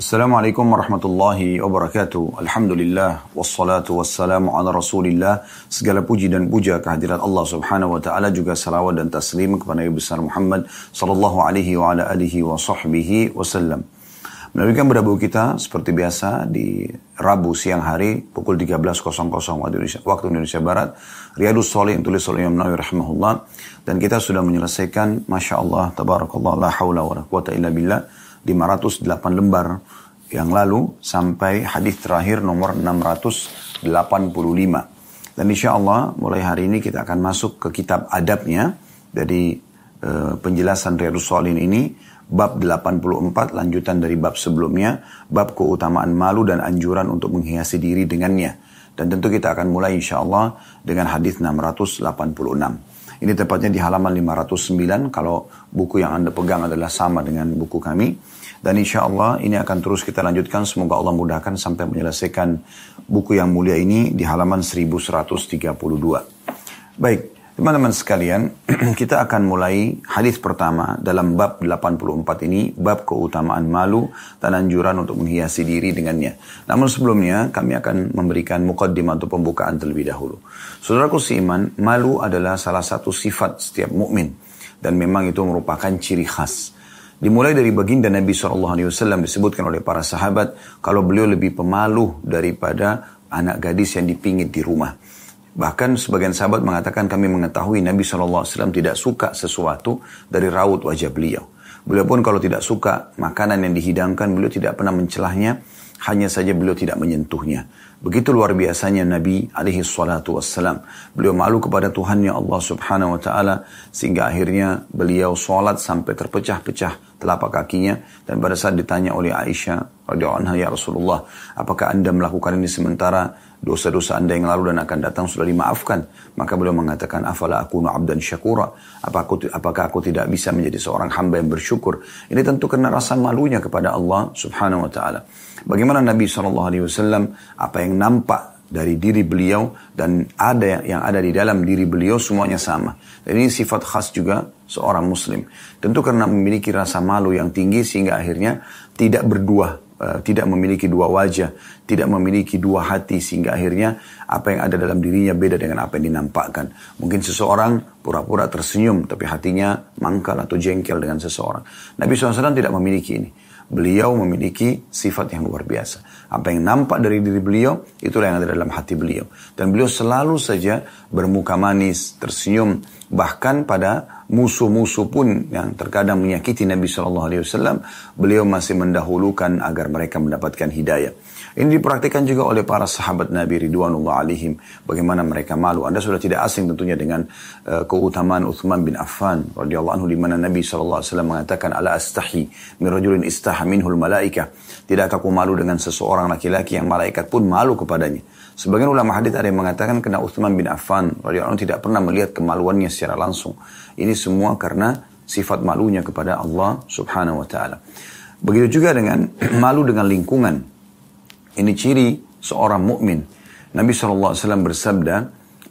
Assalamualaikum warahmatullahi wabarakatuh. Alhamdulillah wassalatu wassalamu ala Rasulillah. Segala puji dan puja kehadirat Allah Subhanahu wa taala juga salawat dan taslim kepada Nabi besar Muhammad sallallahu alaihi wa ala alihi wa sahbihi wasallam. Melanjutkan berdabu kita seperti biasa di Rabu siang hari pukul 13.00 waktu Indonesia, waktu Indonesia Barat. Riyadus Soleh yang tulis oleh Imam Nawawi rahimahullah. Dan kita sudah menyelesaikan Masya Allah, Tabarakallah, La hawla wa quwata illa billah 508 lembar yang lalu sampai hadis terakhir nomor 685. Dan insya Allah mulai hari ini kita akan masuk ke kitab adabnya. Jadi uh, penjelasan Riyadus Salihin ini bab 84 lanjutan dari bab sebelumnya. Bab keutamaan malu dan anjuran untuk menghiasi diri dengannya. Dan tentu kita akan mulai insya Allah dengan hadis 686. Ini tepatnya di halaman 509 kalau buku yang Anda pegang adalah sama dengan buku kami. Dan insya Allah ini akan terus kita lanjutkan. Semoga Allah mudahkan sampai menyelesaikan buku yang mulia ini di halaman 1132. Baik, Teman-teman sekalian, kita akan mulai hadis pertama dalam bab 84 ini, bab keutamaan malu dan anjuran untuk menghiasi diri dengannya. Namun sebelumnya, kami akan memberikan mukaddimah atau pembukaan terlebih dahulu. Saudaraku seiman, malu adalah salah satu sifat setiap mukmin dan memang itu merupakan ciri khas. Dimulai dari baginda Nabi SAW disebutkan oleh para sahabat kalau beliau lebih pemalu daripada anak gadis yang dipingit di rumah. Bahkan sebagian sahabat mengatakan kami mengetahui Nabi SAW tidak suka sesuatu dari raut wajah beliau. Beliau pun kalau tidak suka makanan yang dihidangkan, beliau tidak pernah mencelahnya, hanya saja beliau tidak menyentuhnya. Begitu luar biasanya Nabi alaihi salatu wassalam. Beliau malu kepada Tuhannya Allah subhanahu wa ta'ala sehingga akhirnya beliau sholat sampai terpecah-pecah telapak kakinya. Dan pada saat ditanya oleh Aisyah radhiyallahu anha ya Rasulullah, apakah anda melakukan ini sementara dosa-dosa anda yang lalu dan akan datang sudah dimaafkan. Maka beliau mengatakan, afala aku abdan syakura. Apakah aku, apakah aku tidak bisa menjadi seorang hamba yang bersyukur? Ini tentu karena rasa malunya kepada Allah subhanahu wa ta'ala. Bagaimana Nabi SAW, apa yang nampak dari diri beliau dan ada yang ada di dalam diri beliau semuanya sama. Dan ini sifat khas juga seorang muslim. Tentu karena memiliki rasa malu yang tinggi sehingga akhirnya tidak berdua tidak memiliki dua wajah, tidak memiliki dua hati sehingga akhirnya apa yang ada dalam dirinya beda dengan apa yang dinampakkan. Mungkin seseorang pura-pura tersenyum tapi hatinya mangkal atau jengkel dengan seseorang. Nabi SAW tidak memiliki ini. Beliau memiliki sifat yang luar biasa. Apa yang nampak dari diri beliau, itulah yang ada dalam hati beliau. Dan beliau selalu saja bermuka manis, tersenyum, bahkan pada musuh-musuh pun yang terkadang menyakiti Nabi Shallallahu Alaihi Wasallam, beliau masih mendahulukan agar mereka mendapatkan hidayah. Ini dipraktikkan juga oleh para sahabat Nabi Ridwanullah alaihim. Bagaimana mereka malu. Anda sudah tidak asing tentunya dengan uh, keutamaan Uthman bin Affan radhiyallahu anhu di mana Nabi SAW mengatakan ala astahi min rajulin istaha minhul malaika. Tidakkah aku malu dengan seseorang laki-laki yang malaikat pun malu kepadanya. Sebagian ulama hadis ada yang mengatakan kena Uthman bin Affan radhiyallahu tidak pernah melihat kemaluannya secara langsung. Ini semua karena sifat malunya kepada Allah subhanahu wa ta'ala. Begitu juga dengan malu dengan lingkungan. Ini ciri seorang mukmin. Nabi SAW bersabda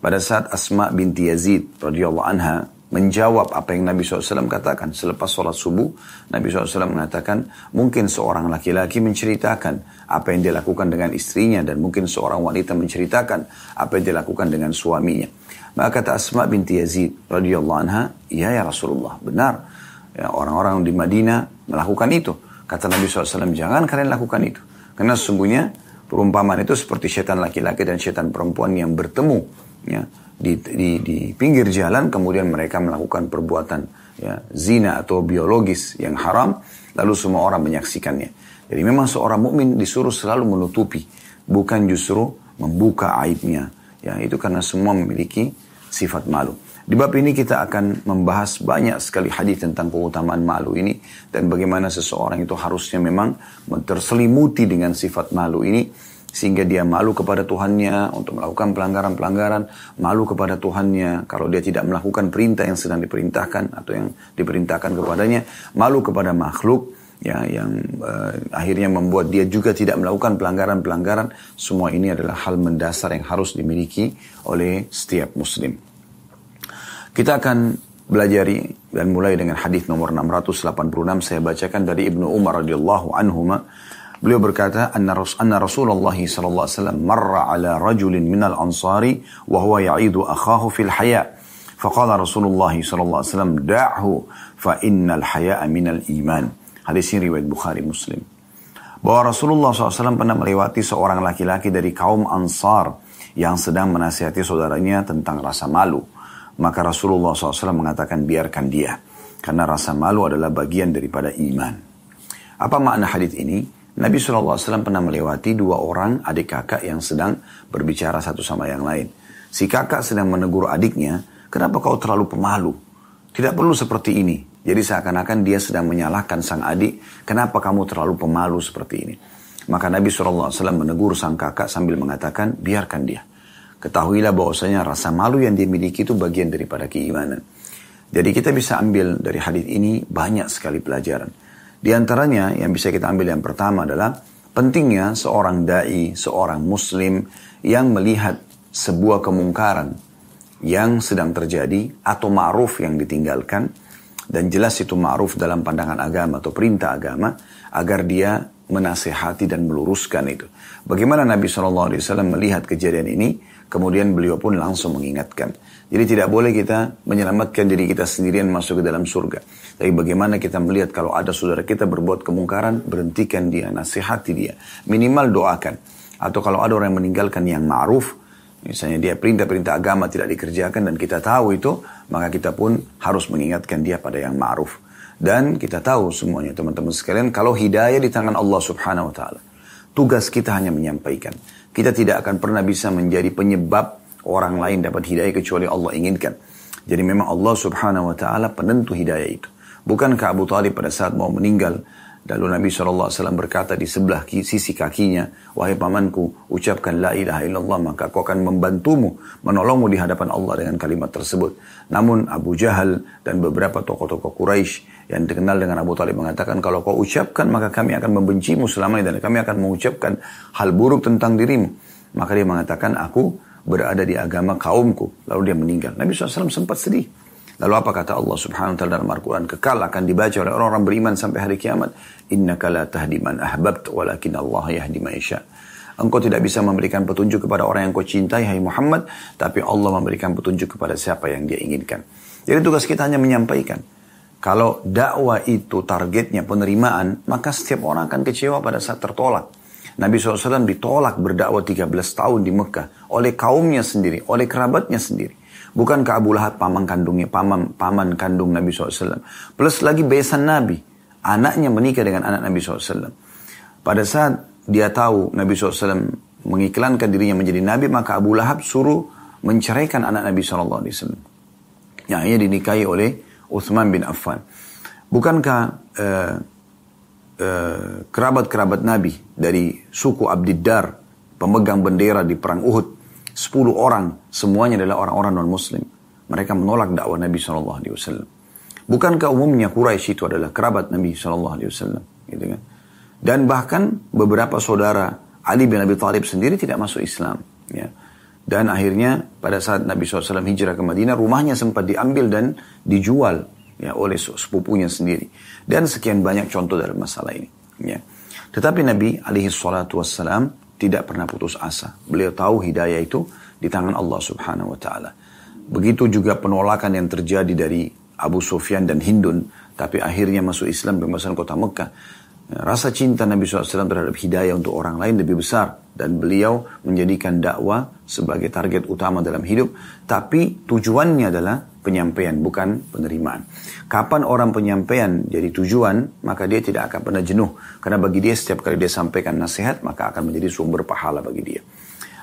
pada saat Asma binti Yazid radhiyallahu anha menjawab apa yang Nabi SAW katakan. Selepas sholat subuh, Nabi SAW mengatakan, mungkin seorang laki-laki menceritakan apa yang dia lakukan dengan istrinya, dan mungkin seorang wanita menceritakan apa yang dia lakukan dengan suaminya. Maka kata Asma binti Yazid radhiyallahu anha, "Iya ya Rasulullah, benar. Ya, orang-orang di Madinah melakukan itu." Kata Nabi SAW, "Jangan kalian lakukan itu." Karena sesungguhnya perumpamaan itu seperti setan laki-laki dan setan perempuan yang bertemu ya di, di, di pinggir jalan kemudian mereka melakukan perbuatan ya zina atau biologis yang haram lalu semua orang menyaksikannya. Jadi memang seorang mukmin disuruh selalu menutupi bukan justru membuka aibnya. Ya itu karena semua memiliki sifat malu. Di bab ini kita akan membahas banyak sekali hadis tentang keutamaan malu ini dan bagaimana seseorang itu harusnya memang terselimuti dengan sifat malu ini sehingga dia malu kepada Tuhannya untuk melakukan pelanggaran-pelanggaran, malu kepada Tuhannya kalau dia tidak melakukan perintah yang sedang diperintahkan atau yang diperintahkan kepadanya, malu kepada makhluk ya yang uh, akhirnya membuat dia juga tidak melakukan pelanggaran-pelanggaran. Semua ini adalah hal mendasar yang harus dimiliki oleh setiap muslim. Kita akan belajari dan mulai dengan hadis nomor 686 saya bacakan dari Ibnu Umar radhiyallahu anhu Beliau berkata, "Anna, anna Rasulullah sallallahu alaihi wasallam marra ala rajulin minal ansari wa huwa ya'idu akhahu fil haya." Faqala Rasulullah sallallahu alaihi wasallam, "Da'hu fa innal haya'a minal iman." Hadis ini riwayat Bukhari Muslim. Bahwa Rasulullah SAW pernah melewati seorang laki-laki dari kaum Ansar yang sedang menasihati saudaranya tentang rasa malu. Maka Rasulullah SAW mengatakan biarkan dia. Karena rasa malu adalah bagian daripada iman. Apa makna hadis ini? Nabi SAW pernah melewati dua orang adik kakak yang sedang berbicara satu sama yang lain. Si kakak sedang menegur adiknya, kenapa kau terlalu pemalu? Tidak perlu seperti ini. Jadi seakan-akan dia sedang menyalahkan sang adik, kenapa kamu terlalu pemalu seperti ini? Maka Nabi SAW menegur sang kakak sambil mengatakan, biarkan dia. Ketahuilah bahwasanya rasa malu yang dia miliki itu bagian daripada keimanan. Jadi kita bisa ambil dari hadis ini banyak sekali pelajaran. Di antaranya yang bisa kita ambil yang pertama adalah pentingnya seorang dai, seorang muslim yang melihat sebuah kemungkaran yang sedang terjadi atau ma'ruf yang ditinggalkan dan jelas itu ma'ruf dalam pandangan agama atau perintah agama agar dia menasehati dan meluruskan itu. Bagaimana Nabi SAW melihat kejadian ini Kemudian beliau pun langsung mengingatkan. Jadi tidak boleh kita menyelamatkan diri kita sendirian masuk ke dalam surga. Tapi bagaimana kita melihat kalau ada saudara kita berbuat kemungkaran, berhentikan dia, nasihati dia. Minimal doakan. Atau kalau ada orang yang meninggalkan yang ma'ruf, misalnya dia perintah-perintah agama tidak dikerjakan dan kita tahu itu, maka kita pun harus mengingatkan dia pada yang ma'ruf. Dan kita tahu semuanya teman-teman sekalian, kalau hidayah di tangan Allah subhanahu wa ta'ala. Tugas kita hanya menyampaikan. Kita tidak akan pernah bisa menjadi penyebab orang lain dapat hidayah kecuali Allah inginkan. Jadi memang Allah subhanahu wa ta'ala penentu hidayah itu. Bukankah Abu Talib pada saat mau meninggal, lalu Nabi SAW berkata di sebelah sisi kakinya, Wahai pamanku, ucapkan la ilaha illallah, maka aku akan membantumu, menolongmu di hadapan Allah dengan kalimat tersebut. Namun Abu Jahal dan beberapa tokoh-tokoh Quraisy yang dikenal dengan Abu Talib mengatakan, kalau kau ucapkan, maka kami akan membencimu selamanya dan kami akan mengucapkan hal buruk tentang dirimu. Maka dia mengatakan, aku berada di agama kaumku. Lalu dia meninggal. Nabi SAW sempat sedih. Lalu apa kata Allah subhanahu wa ta'ala dalam Al-Quran? Kekal akan dibaca oleh orang-orang beriman sampai hari kiamat. Innaka la tahdi man ahbabt walakin Allah yahdi ma'isha. Engkau tidak bisa memberikan petunjuk kepada orang yang kau cintai, hai Muhammad. Tapi Allah memberikan petunjuk kepada siapa yang dia inginkan. Jadi tugas kita hanya menyampaikan. Kalau dakwah itu targetnya penerimaan, maka setiap orang akan kecewa pada saat tertolak. Nabi SAW ditolak berdakwah 13 tahun di Mekah oleh kaumnya sendiri, oleh kerabatnya sendiri. Bukankah Abu Lahab paman kandungnya, paman, paman kandung Nabi SAW. Plus lagi besan Nabi. Anaknya menikah dengan anak Nabi SAW. Pada saat dia tahu Nabi SAW mengiklankan dirinya menjadi Nabi, maka Abu Lahab suruh menceraikan anak Nabi SAW. Yang ia dinikahi oleh Uthman bin Affan. Bukankah uh, kerabat-kerabat Nabi dari suku Abdiddar, pemegang bendera di perang Uhud, 10 orang, semuanya adalah orang-orang non-muslim. Mereka menolak dakwah Nabi SAW. Bukankah umumnya Quraisy itu adalah kerabat Nabi SAW? Gitu kan? Dan bahkan beberapa saudara Ali bin Abi Thalib sendiri tidak masuk Islam. Ya. Dan akhirnya pada saat Nabi SAW hijrah ke Madinah, rumahnya sempat diambil dan dijual ya oleh sepupunya sendiri. Dan sekian banyak contoh dalam masalah ini. Ya. Tetapi Nabi alaihi salatu wassalam tidak pernah putus asa. Beliau tahu hidayah itu di tangan Allah subhanahu wa taala. Begitu juga penolakan yang terjadi dari Abu Sufyan dan Hindun tapi akhirnya masuk Islam pembebasan kota Mekah rasa cinta Nabi SAW terhadap hidayah untuk orang lain lebih besar dan beliau menjadikan dakwah sebagai target utama dalam hidup tapi tujuannya adalah penyampaian, bukan penerimaan. Kapan orang penyampaian jadi tujuan, maka dia tidak akan pernah jenuh. Karena bagi dia setiap kali dia sampaikan nasihat, maka akan menjadi sumber pahala bagi dia.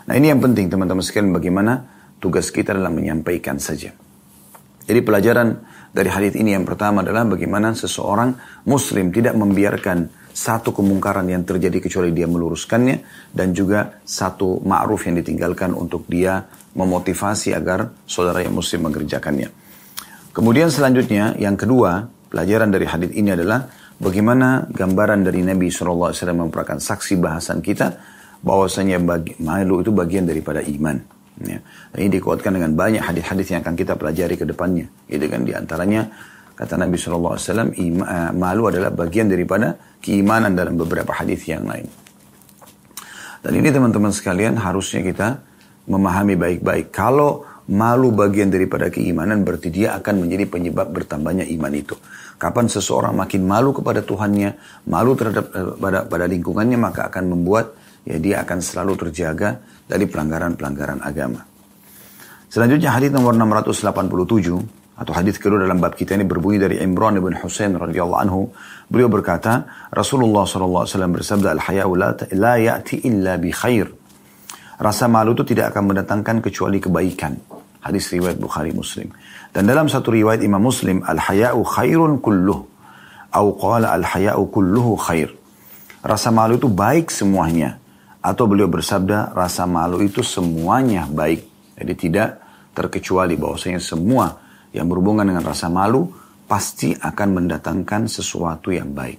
Nah ini yang penting teman-teman sekalian bagaimana tugas kita adalah menyampaikan saja. Jadi pelajaran dari hadis ini yang pertama adalah bagaimana seseorang muslim tidak membiarkan satu kemungkaran yang terjadi kecuali dia meluruskannya dan juga satu ma'ruf yang ditinggalkan untuk dia memotivasi agar saudara yang muslim mengerjakannya. Kemudian selanjutnya, yang kedua, pelajaran dari hadis ini adalah bagaimana gambaran dari Nabi SAW merupakan saksi bahasan kita bahwasanya bagi, malu itu bagian daripada iman. Ya. Ini dikuatkan dengan banyak hadis-hadis yang akan kita pelajari ke depannya. Gitu kan di antaranya Kata Nabi SAW, eh, malu adalah bagian daripada keimanan dalam beberapa hadis yang lain. Dan ini teman-teman sekalian harusnya kita memahami baik-baik. Kalau malu bagian daripada keimanan berarti dia akan menjadi penyebab bertambahnya iman itu. Kapan seseorang makin malu kepada Tuhannya, malu terhadap eh, pada, pada lingkungannya, maka akan membuat ya dia akan selalu terjaga dari pelanggaran-pelanggaran agama. Selanjutnya hadis nomor 687 atau hadis kedua dalam bab kita ini berbunyi dari Imran bin Husain radhiyallahu anhu. Beliau berkata Rasulullah SAW bersabda al haya'u la, ya'ti illa bi khair rasa malu itu tidak akan mendatangkan kecuali kebaikan. Hadis riwayat Bukhari Muslim. Dan dalam satu riwayat Imam Muslim al haya'u khairun kulluh. Atau qala al haya'u kulluhu khair. Rasa malu itu baik semuanya atau beliau bersabda rasa malu itu semuanya baik jadi tidak terkecuali bahwasanya semua yang berhubungan dengan rasa malu pasti akan mendatangkan sesuatu yang baik.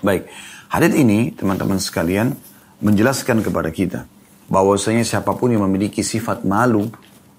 Baik, hadis ini teman-teman sekalian menjelaskan kepada kita bahwasanya siapa pun yang memiliki sifat malu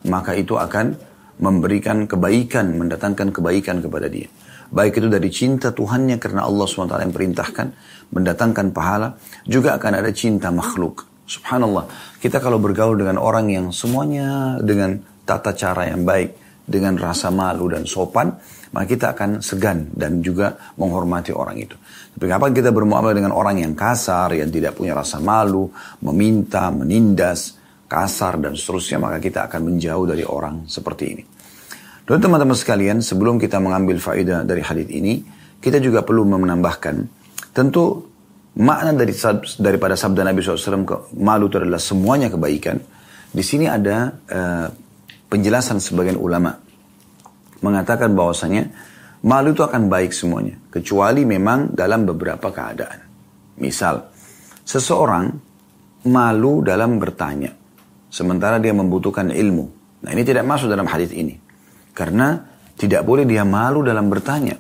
maka itu akan memberikan kebaikan, mendatangkan kebaikan kepada dia. Baik itu dari cinta Tuhannya karena Allah SWT yang perintahkan, mendatangkan pahala, juga akan ada cinta makhluk. Subhanallah, kita kalau bergaul dengan orang yang semuanya dengan tata cara yang baik, dengan rasa malu dan sopan, maka kita akan segan dan juga menghormati orang itu. Tapi kapan kita bermuamalah dengan orang yang kasar, yang tidak punya rasa malu, meminta, menindas, kasar dan seterusnya, maka kita akan menjauh dari orang seperti ini. Dan teman-teman sekalian, sebelum kita mengambil faedah dari hadis ini, kita juga perlu menambahkan, tentu makna dari daripada sabda Nabi SAW, malu itu adalah semuanya kebaikan. Di sini ada uh, penjelasan sebagian ulama mengatakan bahwasanya malu itu akan baik semuanya kecuali memang dalam beberapa keadaan. Misal, seseorang malu dalam bertanya sementara dia membutuhkan ilmu. Nah, ini tidak masuk dalam hadis ini. Karena tidak boleh dia malu dalam bertanya.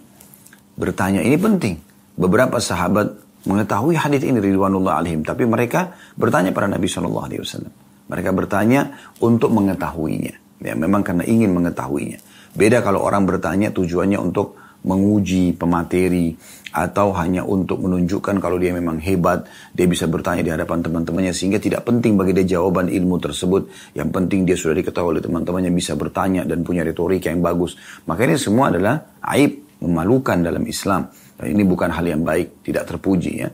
Bertanya ini penting. Beberapa sahabat mengetahui hadis ini ridwanullah alaihim, tapi mereka bertanya pada Nabi Shallallahu alaihi wasallam. Mereka bertanya untuk mengetahuinya. Ya, memang karena ingin mengetahuinya. Beda kalau orang bertanya tujuannya untuk menguji pemateri atau hanya untuk menunjukkan kalau dia memang hebat, dia bisa bertanya di hadapan teman-temannya sehingga tidak penting bagi dia jawaban ilmu tersebut. Yang penting dia sudah diketahui oleh teman-temannya bisa bertanya dan punya retorika yang bagus. Maka ini semua adalah aib, memalukan dalam Islam. Dan ini bukan hal yang baik, tidak terpuji ya.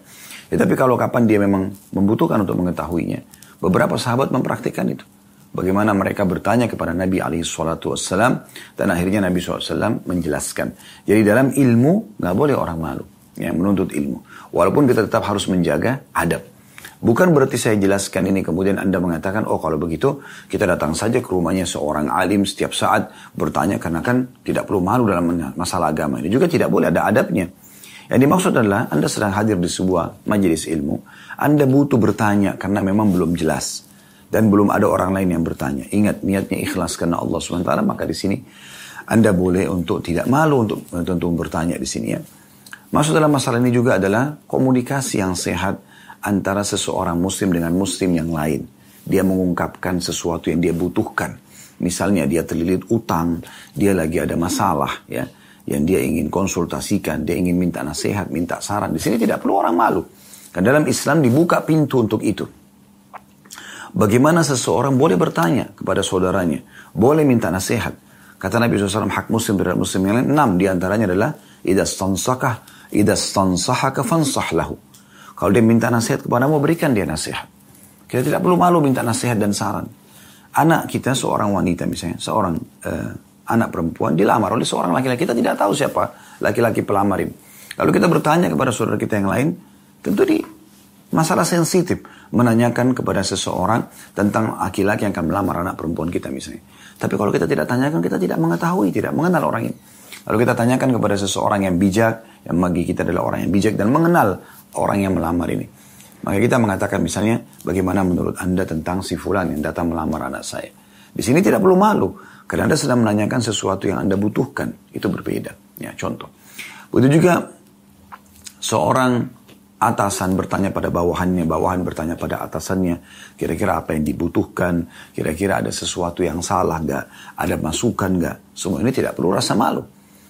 ya tapi kalau kapan dia memang membutuhkan untuk mengetahuinya, beberapa sahabat mempraktikkan itu. Bagaimana mereka bertanya kepada Nabi SAW dan akhirnya Nabi SAW menjelaskan. Jadi dalam ilmu nggak boleh orang malu yang menuntut ilmu. Walaupun kita tetap harus menjaga adab. Bukan berarti saya jelaskan ini kemudian Anda mengatakan, oh kalau begitu kita datang saja ke rumahnya seorang alim setiap saat bertanya karena kan tidak perlu malu dalam masalah agama. Ini juga tidak boleh, ada adabnya. Yang dimaksud adalah Anda sedang hadir di sebuah majelis ilmu, Anda butuh bertanya karena memang belum jelas dan belum ada orang lain yang bertanya. Ingat niatnya ikhlas karena Allah SWT maka di sini Anda boleh untuk tidak malu untuk tentu bertanya di sini ya. Maksud dalam masalah ini juga adalah komunikasi yang sehat antara seseorang muslim dengan muslim yang lain. Dia mengungkapkan sesuatu yang dia butuhkan. Misalnya dia terlilit utang, dia lagi ada masalah ya, yang dia ingin konsultasikan, dia ingin minta nasihat, minta saran. Di sini tidak perlu orang malu. Karena dalam Islam dibuka pintu untuk itu. Bagaimana seseorang boleh bertanya kepada saudaranya, boleh minta nasihat. Kata Nabi SAW, hak muslim terhadap muslim yang lain, enam di antaranya adalah, Ida stansakah, ida stansahaka fansah lahu. Kalau dia minta nasihat kepadamu, berikan dia nasihat. Kita tidak perlu malu minta nasihat dan saran. Anak kita, seorang wanita misalnya, seorang uh, anak perempuan, dilamar oleh seorang laki-laki. Kita tidak tahu siapa laki-laki pelamar ini. Lalu kita bertanya kepada saudara kita yang lain, tentu di Masalah sensitif menanyakan kepada seseorang tentang laki-laki yang akan melamar anak perempuan kita misalnya. Tapi kalau kita tidak tanyakan, kita tidak mengetahui, tidak mengenal orang ini. Lalu kita tanyakan kepada seseorang yang bijak, yang bagi kita adalah orang yang bijak dan mengenal orang yang melamar ini. Maka kita mengatakan misalnya, bagaimana menurut Anda tentang si fulan yang datang melamar anak saya. Di sini tidak perlu malu, karena Anda sedang menanyakan sesuatu yang Anda butuhkan. Itu berbeda. Ya, contoh. Begitu juga seorang atasan bertanya pada bawahannya, bawahan bertanya pada atasannya, kira-kira apa yang dibutuhkan, kira-kira ada sesuatu yang salah nggak, ada masukan nggak, semua ini tidak perlu rasa malu.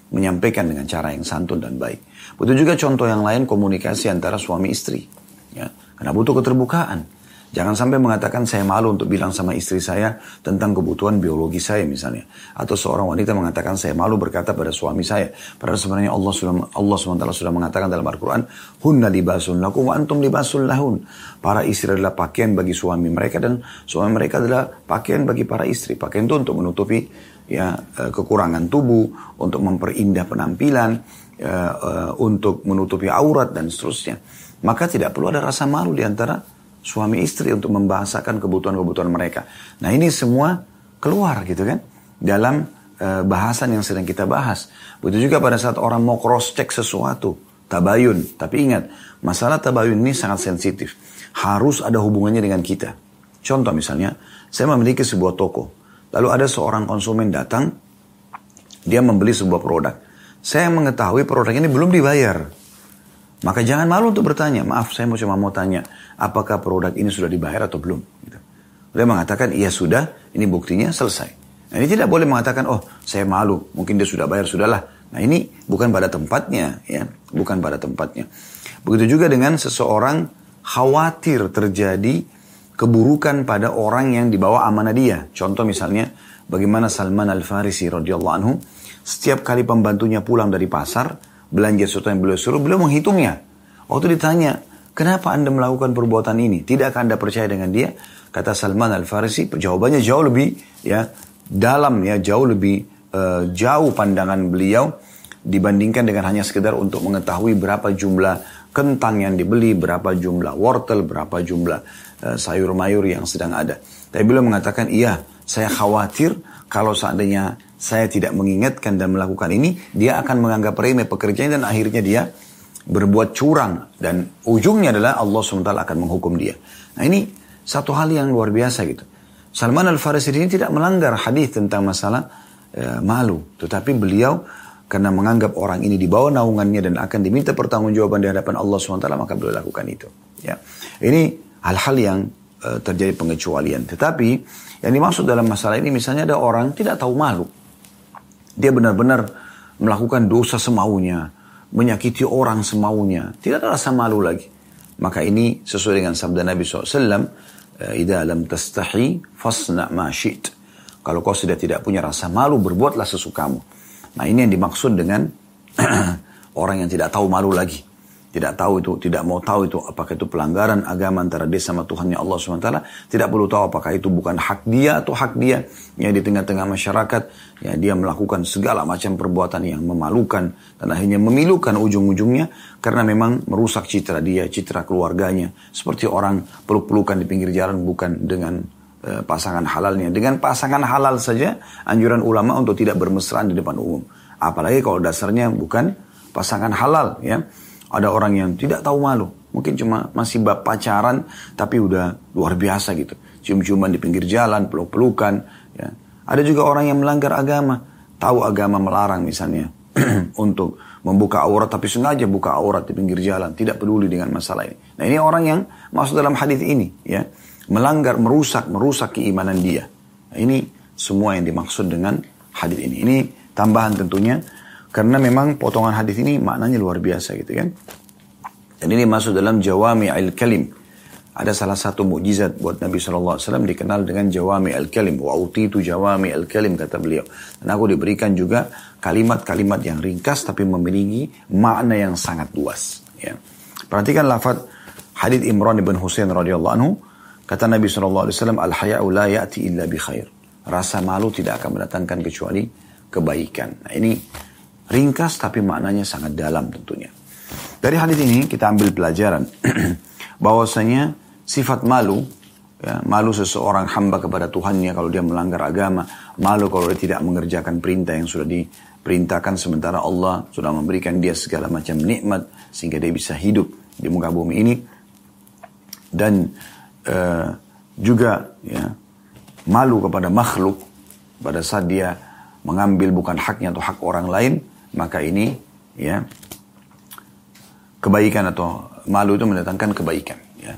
menyampaikan dengan cara yang santun dan baik. Begitu juga contoh yang lain komunikasi antara suami istri. Ya, karena butuh keterbukaan. Jangan sampai mengatakan saya malu untuk bilang sama istri saya tentang kebutuhan biologi saya misalnya. Atau seorang wanita mengatakan saya malu berkata pada suami saya. Padahal sebenarnya Allah sudah Allah SWT sudah mengatakan dalam Al-Quran, Hunna libasun lakum wa antum libasun lahun. Para istri adalah pakaian bagi suami mereka dan suami mereka adalah pakaian bagi para istri. Pakaian itu untuk menutupi ya e, kekurangan tubuh, untuk memperindah penampilan, ya, untuk menutupi aurat dan seterusnya. Maka tidak perlu ada rasa malu di antara suami istri untuk membahasakan kebutuhan-kebutuhan mereka. Nah ini semua keluar gitu kan dalam uh, bahasan yang sedang kita bahas. Begitu juga pada saat orang mau cross check sesuatu, tabayun. Tapi ingat, masalah tabayun ini sangat sensitif. Harus ada hubungannya dengan kita. Contoh misalnya, saya memiliki sebuah toko. Lalu ada seorang konsumen datang, dia membeli sebuah produk. Saya mengetahui produk ini belum dibayar. Maka jangan malu untuk bertanya, maaf saya mau cuma mau tanya, apakah produk ini sudah dibayar atau belum? Gitu. Dia mengatakan, iya sudah, ini buktinya selesai. Nah ini tidak boleh mengatakan, oh saya malu, mungkin dia sudah bayar, sudahlah. Nah ini bukan pada tempatnya, ya, bukan pada tempatnya. Begitu juga dengan seseorang khawatir terjadi keburukan pada orang yang dibawa amanah dia. Contoh misalnya, bagaimana Salman Al-Farisi radhiyallahu anhu, setiap kali pembantunya pulang dari pasar, belanja sesuatu yang beliau suruh, beliau menghitungnya. Waktu ditanya, kenapa anda melakukan perbuatan ini? Tidakkah anda percaya dengan dia? Kata Salman Al-Farisi, jawabannya jauh lebih ya dalam ya, jauh lebih uh, jauh pandangan beliau dibandingkan dengan hanya sekedar untuk mengetahui berapa jumlah kentang yang dibeli, berapa jumlah wortel, berapa jumlah uh, sayur mayur yang sedang ada. Tapi beliau mengatakan, iya, saya khawatir kalau seandainya saya tidak mengingatkan dan melakukan ini, dia akan menganggap remeh pekerjaan dan akhirnya dia berbuat curang. Dan ujungnya adalah Allah SWT akan menghukum dia. Nah ini satu hal yang luar biasa gitu. Salman Al-Farisi ini tidak melanggar hadis tentang masalah e, malu. Tetapi beliau karena menganggap orang ini di bawah naungannya dan akan diminta pertanggungjawaban di hadapan Allah SWT, maka beliau lakukan itu. Ya, Ini hal-hal yang e, terjadi pengecualian. Tetapi yang dimaksud dalam masalah ini misalnya ada orang tidak tahu malu. Dia benar-benar melakukan dosa semaunya, menyakiti orang semaunya, tidak ada rasa malu lagi. Maka ini sesuai dengan sabda Nabi SAW, Ida lam tastahi fasna ma syi't. Kalau kau sudah tidak punya rasa malu, berbuatlah sesukamu. Nah ini yang dimaksud dengan orang yang tidak tahu malu lagi tidak tahu itu, tidak mau tahu itu apakah itu pelanggaran agama antara dia sama Tuhannya Allah SWT, tidak perlu tahu apakah itu bukan hak dia atau hak dia. Ya di tengah-tengah masyarakat, ya dia melakukan segala macam perbuatan yang memalukan dan akhirnya memilukan ujung-ujungnya karena memang merusak citra dia, citra keluarganya. Seperti orang peluk-pelukan di pinggir jalan bukan dengan uh, pasangan halalnya. Dengan pasangan halal saja anjuran ulama untuk tidak bermesraan di depan umum. Apalagi kalau dasarnya bukan pasangan halal ya. Ada orang yang tidak tahu malu. Mungkin cuma masih pacaran, tapi udah luar biasa gitu. Cium-ciuman di pinggir jalan, peluk-pelukan. Ya. Ada juga orang yang melanggar agama. Tahu agama melarang misalnya. untuk membuka aurat, tapi sengaja buka aurat di pinggir jalan. Tidak peduli dengan masalah ini. Nah ini orang yang masuk dalam hadis ini. ya Melanggar, merusak, merusak keimanan dia. Nah, ini semua yang dimaksud dengan hadis ini. Ini tambahan tentunya karena memang potongan hadis ini maknanya luar biasa gitu kan. Dan ini masuk dalam jawami al-kalim. Ada salah satu mukjizat buat Nabi SAW dikenal dengan jawami al-kalim. Wa itu jawami al-kalim kata beliau. Dan aku diberikan juga kalimat-kalimat yang ringkas tapi memiliki makna yang sangat luas. Ya. Perhatikan lafad hadith Imran ibn Husain radhiyallahu anhu. Kata Nabi SAW, Al-haya'u la ya'ti illa bi khair. Rasa malu tidak akan mendatangkan kecuali kebaikan. Nah ini Ringkas tapi maknanya sangat dalam tentunya. Dari hadis ini kita ambil pelajaran bahwasanya sifat malu ya, malu seseorang hamba kepada Tuhannya kalau dia melanggar agama, malu kalau dia tidak mengerjakan perintah yang sudah diperintahkan sementara Allah sudah memberikan dia segala macam nikmat sehingga dia bisa hidup di muka bumi ini dan uh, juga ya malu kepada makhluk pada saat dia mengambil bukan haknya atau hak orang lain maka ini ya kebaikan atau malu itu mendatangkan kebaikan ya.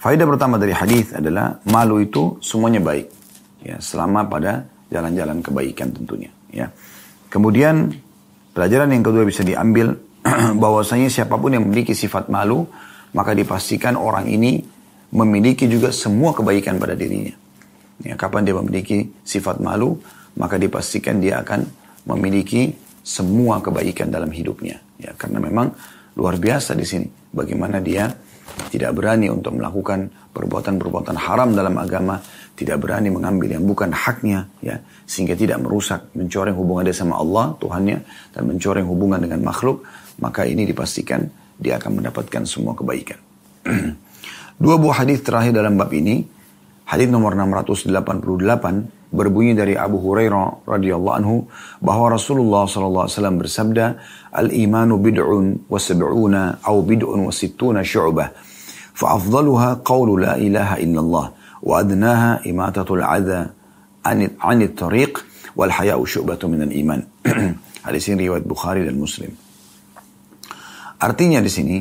Faedah pertama dari hadis adalah malu itu semuanya baik ya selama pada jalan-jalan kebaikan tentunya ya. Kemudian Pelajaran yang kedua bisa diambil bahwasanya siapa pun yang memiliki sifat malu, maka dipastikan orang ini memiliki juga semua kebaikan pada dirinya. Ya, kapan dia memiliki sifat malu, maka dipastikan dia akan memiliki semua kebaikan dalam hidupnya. Ya, karena memang luar biasa di sini. Bagaimana dia tidak berani untuk melakukan perbuatan-perbuatan haram dalam agama, tidak berani mengambil yang bukan haknya, ya, sehingga tidak merusak, mencoreng hubungan dia sama Allah, Tuhannya, dan mencoreng hubungan dengan makhluk, maka ini dipastikan dia akan mendapatkan semua kebaikan. Dua buah hadis terakhir dalam bab ini, hadis nomor 688 berbunyi dari Abu Hurairah radhiyallahu anhu bahwa Rasulullah sallallahu alaihi wasallam bersabda al imanu bid'un wa sab'una au bid'un wa sittuna syu'bah. Fa afdaluha qawlu la ilaha illallah wa adnaha imatatul adza anit anit tariq wal haya'u syu'batu iman. Hadis ini riwayat Bukhari dan Muslim. Artinya di sini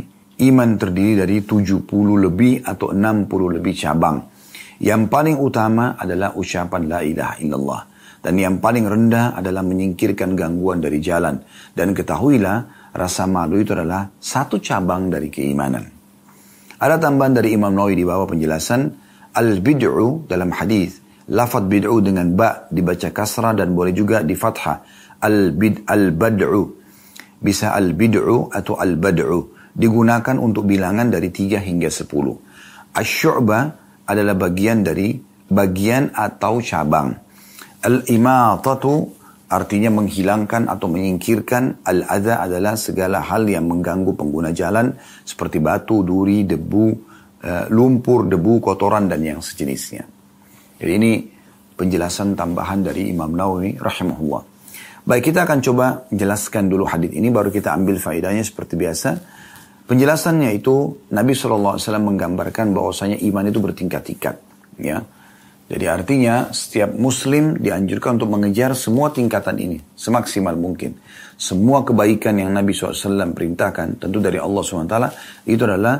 iman terdiri dari 70 lebih atau 60 lebih cabang. Yang paling utama adalah ucapan la ilaha illallah. Dan yang paling rendah adalah menyingkirkan gangguan dari jalan. Dan ketahuilah rasa malu itu adalah satu cabang dari keimanan. Ada tambahan dari Imam Nawawi di bawah penjelasan al-bid'u dalam hadis. Lafad bid'u dengan ba dibaca kasrah dan boleh juga di fathah. Al-bid al-bad'u. Bisa al-bid'u atau al-bad'u digunakan untuk bilangan dari 3 hingga 10. Asy'u'bah adalah bagian dari bagian atau cabang. Al-imatatu artinya menghilangkan atau menyingkirkan. Al-adha adalah segala hal yang mengganggu pengguna jalan seperti batu, duri, debu, eh, lumpur, debu, kotoran dan yang sejenisnya. Jadi ini penjelasan tambahan dari Imam Nawawi rahimahullah. Baik kita akan coba jelaskan dulu hadis ini baru kita ambil faedahnya seperti biasa. Penjelasannya itu Nabi SAW menggambarkan bahwasanya iman itu bertingkat-tingkat. Ya. Jadi artinya setiap muslim dianjurkan untuk mengejar semua tingkatan ini semaksimal mungkin. Semua kebaikan yang Nabi SAW perintahkan tentu dari Allah SWT itu adalah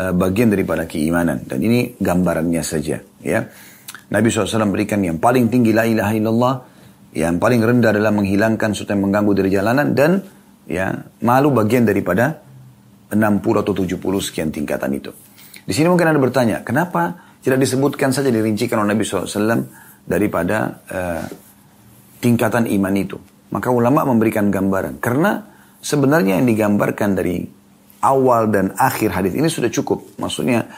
uh, bagian daripada keimanan. Dan ini gambarannya saja. Ya. Nabi SAW berikan yang paling tinggi la ilaha illallah. Yang paling rendah adalah menghilangkan sesuatu yang mengganggu dari jalanan. Dan ya malu bagian daripada 60 atau 70 sekian tingkatan itu. Di sini mungkin Anda bertanya, kenapa tidak disebutkan saja dirincikan oleh Nabi SAW daripada uh, tingkatan iman itu? Maka ulama memberikan gambaran. Karena sebenarnya yang digambarkan dari awal dan akhir hadis ini sudah cukup. Maksudnya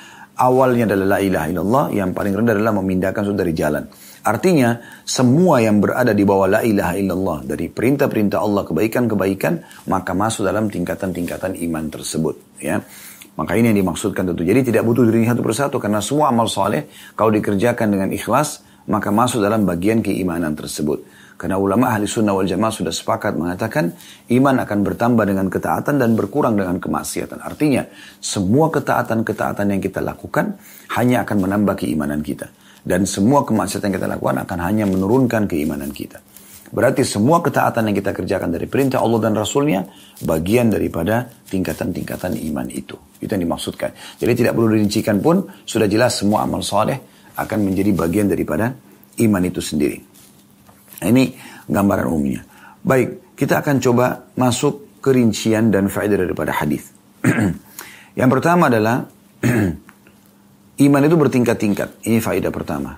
awalnya adalah la ilaha illallah, yang paling rendah adalah memindahkan sudah dari jalan. Artinya semua yang berada di bawah la ilaha illallah dari perintah-perintah Allah kebaikan-kebaikan maka masuk dalam tingkatan-tingkatan iman tersebut ya. Maka ini yang dimaksudkan tentu. Jadi tidak butuh diri satu persatu karena semua amal soleh kalau dikerjakan dengan ikhlas maka masuk dalam bagian keimanan tersebut. Karena ulama ahli sunnah wal jamaah sudah sepakat mengatakan iman akan bertambah dengan ketaatan dan berkurang dengan kemaksiatan. Artinya semua ketaatan-ketaatan yang kita lakukan hanya akan menambah keimanan kita. Dan semua kemaksiatan yang kita lakukan akan hanya menurunkan keimanan kita. Berarti semua ketaatan yang kita kerjakan dari perintah Allah dan Rasulnya bagian daripada tingkatan-tingkatan iman itu. Itu yang dimaksudkan. Jadi tidak perlu dirincikan pun sudah jelas semua amal soleh akan menjadi bagian daripada iman itu sendiri. Nah, ini gambaran umumnya. Baik, kita akan coba masuk ke rincian dan faedah daripada hadis. yang pertama adalah Iman itu bertingkat-tingkat. Ini faedah pertama.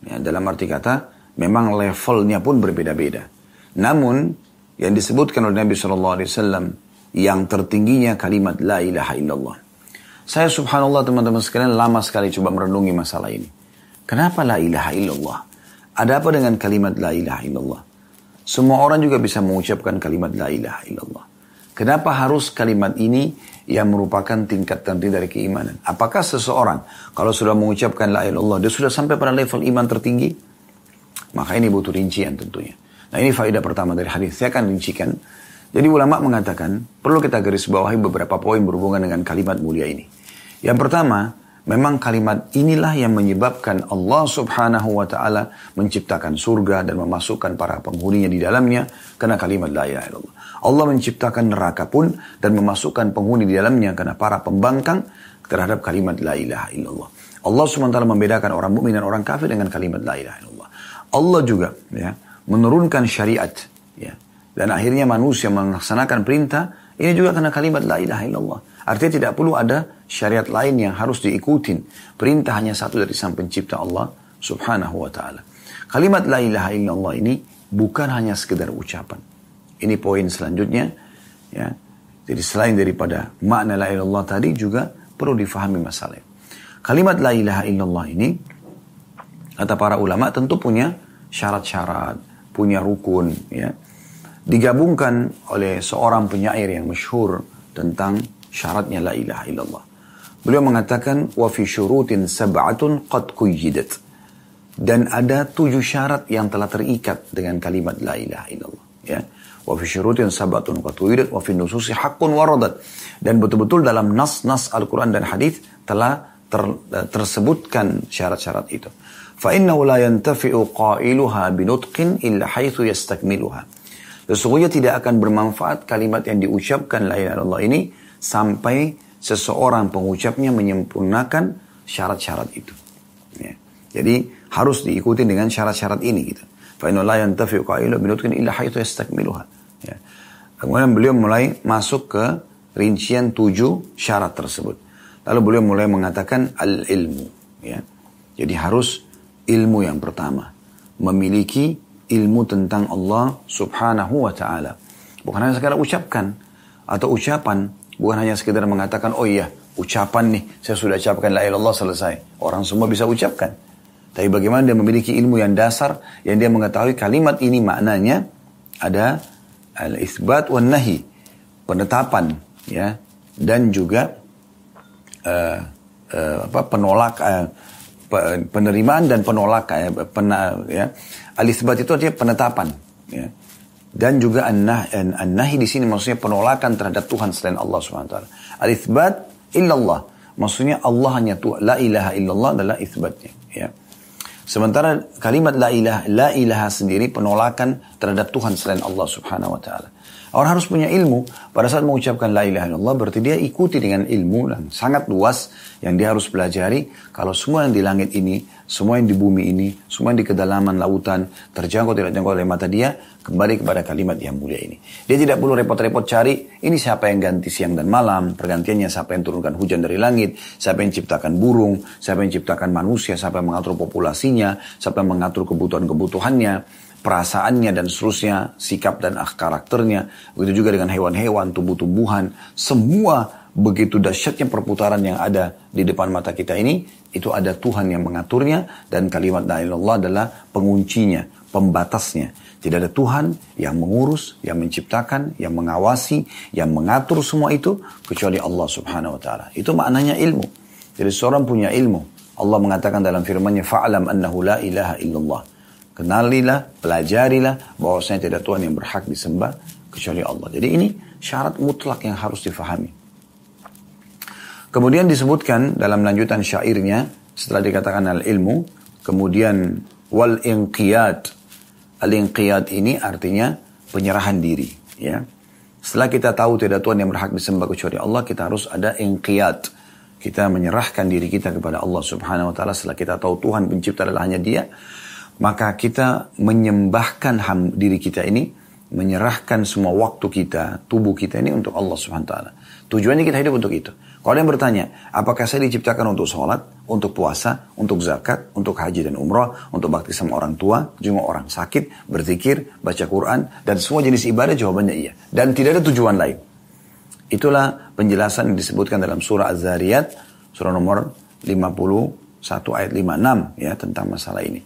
Ya, dalam arti kata, memang levelnya pun berbeda-beda. Namun, yang disebutkan oleh Nabi SAW, yang tertingginya kalimat La ilaha illallah. Saya subhanallah teman-teman sekalian lama sekali coba merenungi masalah ini. Kenapa La ilaha illallah? Ada apa dengan kalimat La ilaha illallah? Semua orang juga bisa mengucapkan kalimat La ilaha illallah. Kenapa harus kalimat ini yang merupakan tingkat tertinggi dari keimanan. Apakah seseorang kalau sudah mengucapkan la ilaha illallah dia sudah sampai pada level iman tertinggi? Maka ini butuh rincian tentunya. Nah ini faedah pertama dari hadis. Saya akan rincikan. Jadi ulama mengatakan perlu kita garis bawahi beberapa poin berhubungan dengan kalimat mulia ini. Yang pertama, memang kalimat inilah yang menyebabkan Allah subhanahu wa ta'ala menciptakan surga dan memasukkan para penghuninya di dalamnya karena kalimat la ilaha illallah. Allah menciptakan neraka pun dan memasukkan penghuni di dalamnya karena para pembangkang terhadap kalimat la ilaha illallah. Allah SWT membedakan orang mukmin dan orang kafir dengan kalimat la ilaha illallah. Allah juga ya menurunkan syariat ya Dan akhirnya manusia melaksanakan perintah, ini juga karena kalimat la ilaha illallah. Artinya tidak perlu ada syariat lain yang harus diikutin. Perintah hanya satu dari sang pencipta Allah subhanahu wa ta'ala. Kalimat la ilaha illallah ini bukan hanya sekedar ucapan. Ini poin selanjutnya. Ya. Jadi selain daripada makna la ilaha illallah tadi juga perlu difahami masalah. Kalimat la ilaha illallah ini kata para ulama tentu punya syarat-syarat, punya rukun ya. Digabungkan oleh seorang penyair yang masyhur tentang syaratnya la ilaha illallah. Beliau mengatakan wa fi syurutin sab'atun qad quyyidat. Dan ada tujuh syarat yang telah terikat dengan kalimat la ilaha illallah. Ya. Wa fi syurutin sab'atun qad quyyidat wa fi nususi haqqun waradat. Dan betul-betul dalam nas-nas Al-Quran dan hadis telah ter, tersebutkan syarat-syarat itu. Fa innahu la yantafi'u qailuha binutqin illa haitsu yastakmiluha. Sesungguhnya tidak akan bermanfaat kalimat yang diucapkan la ilaha illallah ini sampai seseorang pengucapnya menyempurnakan syarat-syarat itu. Ya. Jadi harus diikuti dengan syarat-syarat ini gitu. Ya. Kemudian beliau mulai masuk ke rincian tujuh syarat tersebut. Lalu beliau mulai mengatakan al-ilmu. Ya. Jadi harus ilmu yang pertama. Memiliki ilmu tentang Allah subhanahu wa ta'ala. Bukan hanya sekadar ucapkan. Atau ucapan Bukan hanya sekedar mengatakan, oh iya, ucapan nih, saya sudah ucapkan la ilallah selesai. Orang semua bisa ucapkan. Tapi bagaimana dia memiliki ilmu yang dasar, yang dia mengetahui kalimat ini maknanya ada al-isbat wa nahi, penetapan, ya, dan juga uh, uh, apa penolak uh, penerimaan dan penolak uh, pena, ya. Al-isbat itu artinya penetapan, ya. Dan juga an-nahi di sini maksudnya penolakan terhadap Tuhan selain Allah SWT. Al-ithbat illallah. Maksudnya Allah hanya Tuhan. La ilaha illallah adalah ithbatnya. Ya. Sementara kalimat la ilaha, la ilaha sendiri penolakan terhadap Tuhan selain Allah Subhanahu wa taala. Orang harus punya ilmu pada saat mengucapkan la ilaha illallah berarti dia ikuti dengan ilmu dan sangat luas yang dia harus pelajari kalau semua yang di langit ini, semua yang di bumi ini, semua yang di kedalaman lautan terjangkau tidak terjangkau oleh mata dia, Kembali kepada kalimat yang mulia ini. Dia tidak perlu repot-repot cari, ini siapa yang ganti siang dan malam, pergantiannya siapa yang turunkan hujan dari langit, siapa yang ciptakan burung, siapa yang ciptakan manusia, siapa yang mengatur populasinya, siapa yang mengatur kebutuhan-kebutuhannya, perasaannya dan seterusnya, sikap dan karakternya. Begitu juga dengan hewan-hewan, tumbuh-tumbuhan, semua begitu dahsyatnya perputaran yang ada di depan mata kita ini, itu ada Tuhan yang mengaturnya dan kalimat la Allah adalah penguncinya, pembatasnya. Tidak ada Tuhan yang mengurus, yang menciptakan, yang mengawasi, yang mengatur semua itu kecuali Allah Subhanahu wa taala. Itu maknanya ilmu. Jadi seorang punya ilmu. Allah mengatakan dalam firman-Nya fa'lam annahu la ilaha illallah. Kenalilah, pelajarilah bahwasanya tidak Tuhan yang berhak disembah kecuali Allah. Jadi ini syarat mutlak yang harus difahami. Kemudian disebutkan dalam lanjutan syairnya setelah dikatakan al ilmu, kemudian wal inqiyad Al-inqiyad ini artinya penyerahan diri. Ya. Setelah kita tahu tidak Tuhan yang berhak disembah kecuali Allah, kita harus ada inqiyad. Kita menyerahkan diri kita kepada Allah subhanahu wa ta'ala setelah kita tahu Tuhan pencipta adalah hanya dia. Maka kita menyembahkan ham, diri kita ini, menyerahkan semua waktu kita, tubuh kita ini untuk Allah subhanahu wa ta'ala. Tujuannya kita hidup untuk itu. Kalau yang bertanya, apakah saya diciptakan untuk sholat, untuk puasa, untuk zakat, untuk haji dan umrah, untuk bakti sama orang tua, jenguk orang sakit, berzikir, baca Quran, dan semua jenis ibadah jawabannya iya. Dan tidak ada tujuan lain. Itulah penjelasan yang disebutkan dalam surah Az-Zariyat, surah nomor 51 ayat 56 ya tentang masalah ini.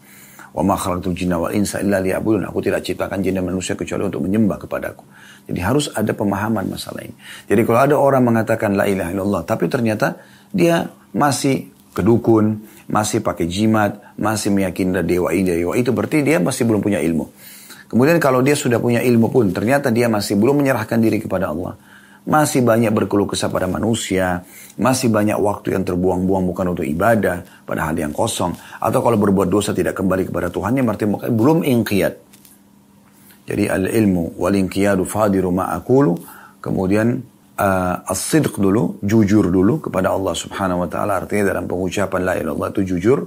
Wa ma khalaqtul jinna. Aku tidak ciptakan jin dan manusia kecuali untuk menyembah kepadaku. Jadi harus ada pemahaman masalah ini. Jadi kalau ada orang mengatakan la ilaha illallah, tapi ternyata dia masih kedukun, masih pakai jimat, masih meyakini dewa ini, dewa itu berarti dia masih belum punya ilmu. Kemudian kalau dia sudah punya ilmu pun, ternyata dia masih belum menyerahkan diri kepada Allah. Masih banyak berkeluh kesah pada manusia, masih banyak waktu yang terbuang-buang bukan untuk ibadah, pada hal yang kosong. Atau kalau berbuat dosa tidak kembali kepada Tuhannya, berarti belum ingkiyat. Jadi al-ilmu wal-inqiyadu fadiru ma'akulu. Kemudian uh, as-sidq dulu, jujur dulu kepada Allah Subhanahu wa taala. Artinya dalam pengucapan la ilaha itu jujur,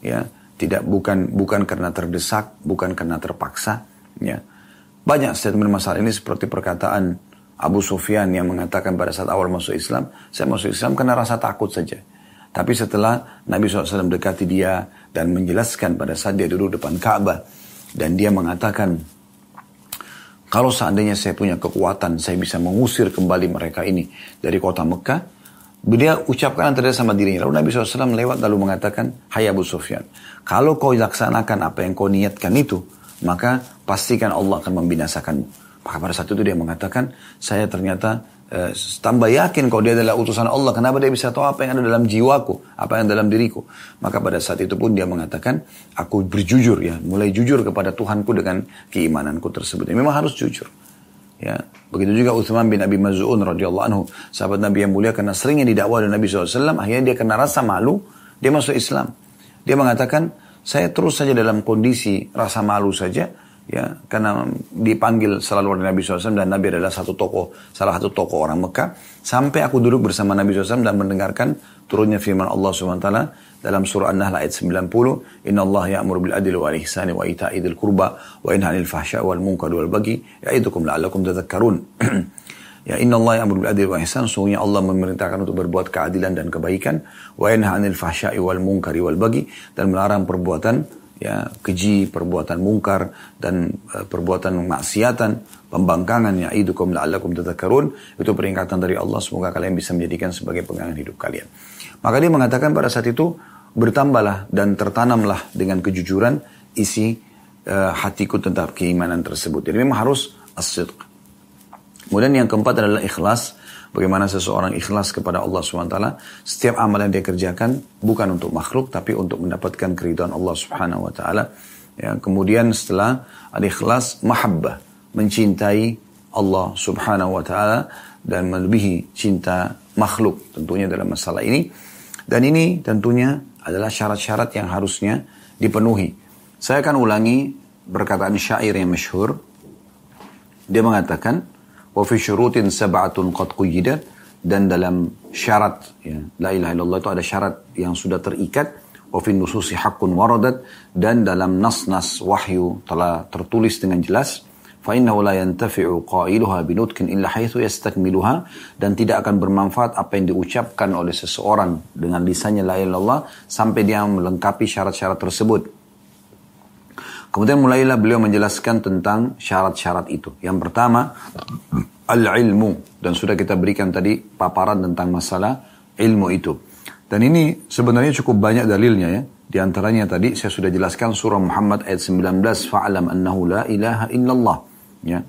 ya. Tidak bukan bukan karena terdesak, bukan karena terpaksa, ya. Banyak statement masalah ini seperti perkataan Abu Sufyan yang mengatakan pada saat awal masuk Islam, saya masuk Islam karena rasa takut saja. Tapi setelah Nabi SAW dekati dia dan menjelaskan pada saat dia duduk depan Ka'bah dan dia mengatakan kalau seandainya saya punya kekuatan, saya bisa mengusir kembali mereka ini dari kota Mekah. Dia ucapkan antara sama dirinya. Lalu Nabi SAW lewat lalu mengatakan, Hai Abu Sufyan, kalau kau laksanakan apa yang kau niatkan itu, maka pastikan Allah akan membinasakanmu. Maka pada saat itu dia mengatakan, saya ternyata eh, tambah yakin kalau dia adalah utusan Allah. Kenapa dia bisa tahu apa yang ada dalam jiwaku, apa yang dalam diriku. Maka pada saat itu pun dia mengatakan, aku berjujur ya, mulai jujur kepada Tuhanku dengan keimananku tersebut. Ya, memang harus jujur. Ya, begitu juga Uthman bin Abi Maz'un radhiyallahu anhu, sahabat Nabi yang mulia karena seringnya didakwah oleh Nabi SAW, akhirnya dia kena rasa malu, dia masuk Islam. Dia mengatakan, saya terus saja dalam kondisi rasa malu saja, ya karena dipanggil selalu oleh Nabi SAW dan Nabi adalah satu tokoh, salah satu tokoh orang Mekah, sampai aku duduk bersama Nabi SAW dan mendengarkan turunnya firman Allah SWT dalam surah An-Nahl ayat 90, Inna Allah ya'mur bil adil wa ihsani wa ita'i dzil qurba wa yanha 'anil fahsya'i wal munkari wal baghi ya'idukum la'allakum tadhakkarun. Ya inna Allah bil adil wa ihsan. Sungguhnya Allah memerintahkan untuk berbuat keadilan dan kebaikan. Wa yanha anil fahsya'i wal munkari wal bagi. Dan melarang perbuatan ya keji, perbuatan mungkar dan uh, perbuatan maksiatan, pembangkangan ya idukum la'allakum. Itu peringatan dari Allah semoga kalian bisa menjadikan sebagai pegangan hidup kalian. Maka dia mengatakan pada saat itu bertambahlah dan tertanamlah dengan kejujuran isi uh, hatiku tentang keimanan tersebut. Jadi memang harus as-sidq Kemudian yang keempat adalah ikhlas. Bagaimana seseorang ikhlas kepada Allah SWT. Setiap amal yang dia kerjakan bukan untuk makhluk tapi untuk mendapatkan keridhaan Allah Subhanahu Wa. Ya, kemudian setelah ada ikhlas mahabbah, mencintai Allah Subhanahu Wa dan melebihi cinta makhluk tentunya dalam masalah ini. Dan ini tentunya adalah syarat-syarat yang harusnya dipenuhi. Saya akan ulangi perkataan syair yang masyhur. Dia mengatakan, wa syurutin sab'atun qad quyyidat dan dalam syarat ya, la ilaha illallah itu ada syarat yang sudah terikat. Wa nususi haqqun waradat. Dan dalam nas-nas wahyu telah tertulis dengan jelas. Innahu la yantafi'u qailuha binutkin illa haitsu yastakmiluha. Dan tidak akan bermanfaat apa yang diucapkan oleh seseorang dengan lisannya la ilaha illallah sampai dia melengkapi syarat-syarat tersebut Kemudian mulailah beliau menjelaskan tentang syarat-syarat itu. Yang pertama, al-ilmu. Dan sudah kita berikan tadi paparan tentang masalah ilmu itu. Dan ini sebenarnya cukup banyak dalilnya ya. Di antaranya tadi saya sudah jelaskan surah Muhammad ayat 19. Fa'alam annahu la ilaha illallah. Ya.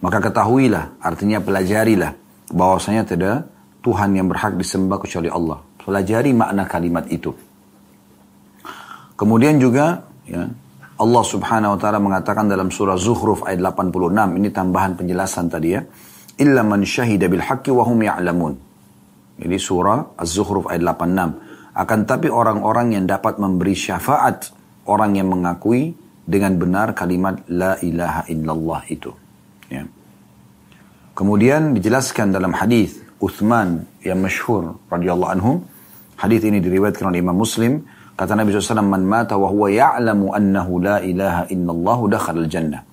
Maka ketahuilah, artinya pelajarilah. bahwasanya tidak Tuhan yang berhak disembah kecuali Allah. Pelajari makna kalimat itu. Kemudian juga ya, Allah subhanahu wa ta'ala mengatakan dalam surah Zuhruf ayat 86. Ini tambahan penjelasan tadi ya. Illa man syahida bil haqqi wa hum ya'lamun. Jadi surah Az-Zuhruf ayat 86. Akan tapi orang-orang yang dapat memberi syafaat. Orang yang mengakui dengan benar kalimat La ilaha illallah itu. Ya. Kemudian dijelaskan dalam hadis Uthman yang masyhur radhiyallahu anhu. Hadis ini diriwayatkan oleh Imam Muslim Kata Nabi SAW, Man mata wa huwa ya'lamu annahu la ilaha illallah dakhal jannah.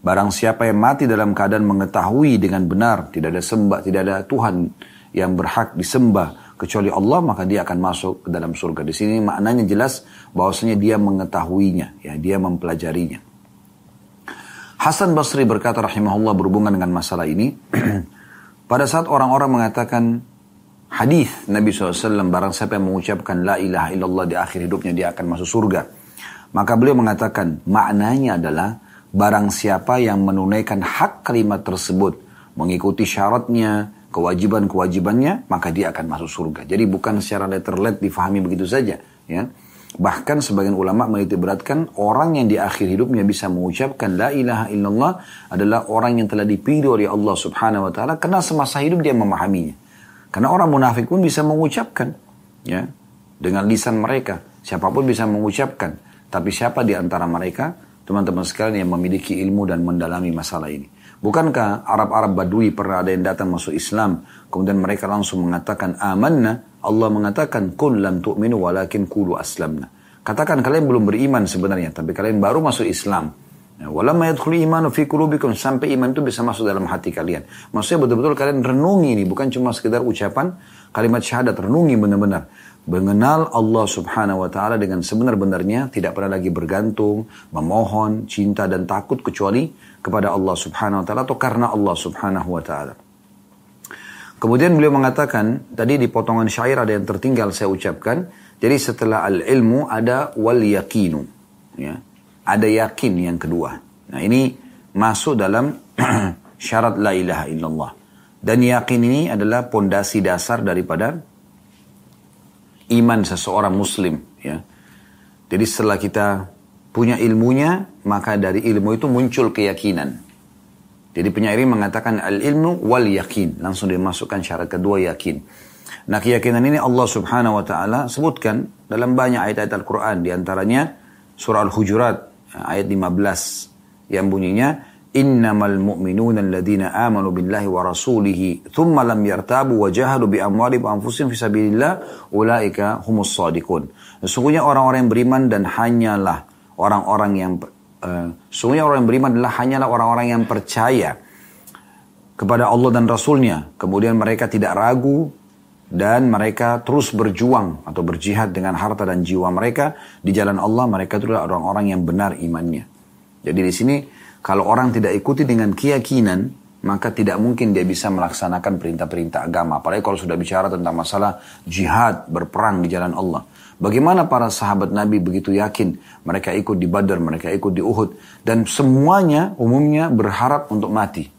Barang siapa yang mati dalam keadaan mengetahui dengan benar, tidak ada sembah, tidak ada Tuhan yang berhak disembah kecuali Allah, maka dia akan masuk ke dalam surga. Di sini maknanya jelas bahwasanya dia mengetahuinya, ya, dia mempelajarinya. Hasan Basri berkata rahimahullah berhubungan dengan masalah ini. Pada saat orang-orang mengatakan hadis Nabi SAW barang siapa yang mengucapkan la ilaha illallah di akhir hidupnya dia akan masuk surga. Maka beliau mengatakan maknanya adalah barang siapa yang menunaikan hak kalimat tersebut mengikuti syaratnya, kewajiban-kewajibannya, maka dia akan masuk surga. Jadi bukan secara letterlet difahami begitu saja. Ya. Bahkan sebagian ulama menitik beratkan orang yang di akhir hidupnya bisa mengucapkan la ilaha illallah adalah orang yang telah dipilih oleh Allah subhanahu wa ta'ala karena semasa hidup dia memahaminya. Karena orang munafik pun bisa mengucapkan ya dengan lisan mereka. Siapa pun bisa mengucapkan. Tapi siapa di antara mereka, teman-teman sekalian yang memiliki ilmu dan mendalami masalah ini? Bukankah Arab-Arab Badui pernah ada yang datang masuk Islam, kemudian mereka langsung mengatakan amanna, Allah mengatakan kun lam tu'minu walakin kulu aslamna. Katakan kalian belum beriman sebenarnya, tapi kalian baru masuk Islam. Ya, walamma yadkhulu imanu fi qulubikum sampai iman itu bisa masuk dalam hati kalian. Maksudnya betul-betul kalian renungi ini bukan cuma sekedar ucapan kalimat syahadat, renungi benar-benar. Mengenal Allah subhanahu wa ta'ala dengan sebenar-benarnya, tidak pernah lagi bergantung, memohon, cinta dan takut kecuali kepada Allah subhanahu wa ta'ala atau karena Allah subhanahu wa ta'ala. Kemudian beliau mengatakan, tadi di potongan syair ada yang tertinggal saya ucapkan, jadi setelah al-ilmu ada wal yakinu. Ya ada yakin yang kedua. Nah ini masuk dalam syarat la ilaha illallah. Dan yakin ini adalah pondasi dasar daripada iman seseorang muslim. Ya. Jadi setelah kita punya ilmunya, maka dari ilmu itu muncul keyakinan. Jadi penyairi mengatakan al-ilmu wal yakin. Langsung dimasukkan syarat kedua yakin. Nah keyakinan ini Allah subhanahu wa ta'ala sebutkan dalam banyak ayat-ayat Al-Quran. Di antaranya surah Al-Hujurat ayat 15 yang bunyinya innamal mu'minuna alladhina amanu billahi wa rasulihi thumma lam yartabu wa jahadu bi amwali wa anfusihim fi sabilillah ulaika humus shadiqun. Sesungguhnya orang-orang yang beriman dan hanyalah orang-orang yang uh, sesungguhnya orang yang beriman adalah hanyalah orang-orang yang percaya kepada Allah dan Rasulnya. Kemudian mereka tidak ragu dan mereka terus berjuang atau berjihad dengan harta dan jiwa mereka di jalan Allah mereka itu adalah orang-orang yang benar imannya. Jadi di sini kalau orang tidak ikuti dengan keyakinan maka tidak mungkin dia bisa melaksanakan perintah-perintah agama. Apalagi kalau sudah bicara tentang masalah jihad, berperang di jalan Allah. Bagaimana para sahabat Nabi begitu yakin mereka ikut di Badar, mereka ikut di Uhud. Dan semuanya umumnya berharap untuk mati.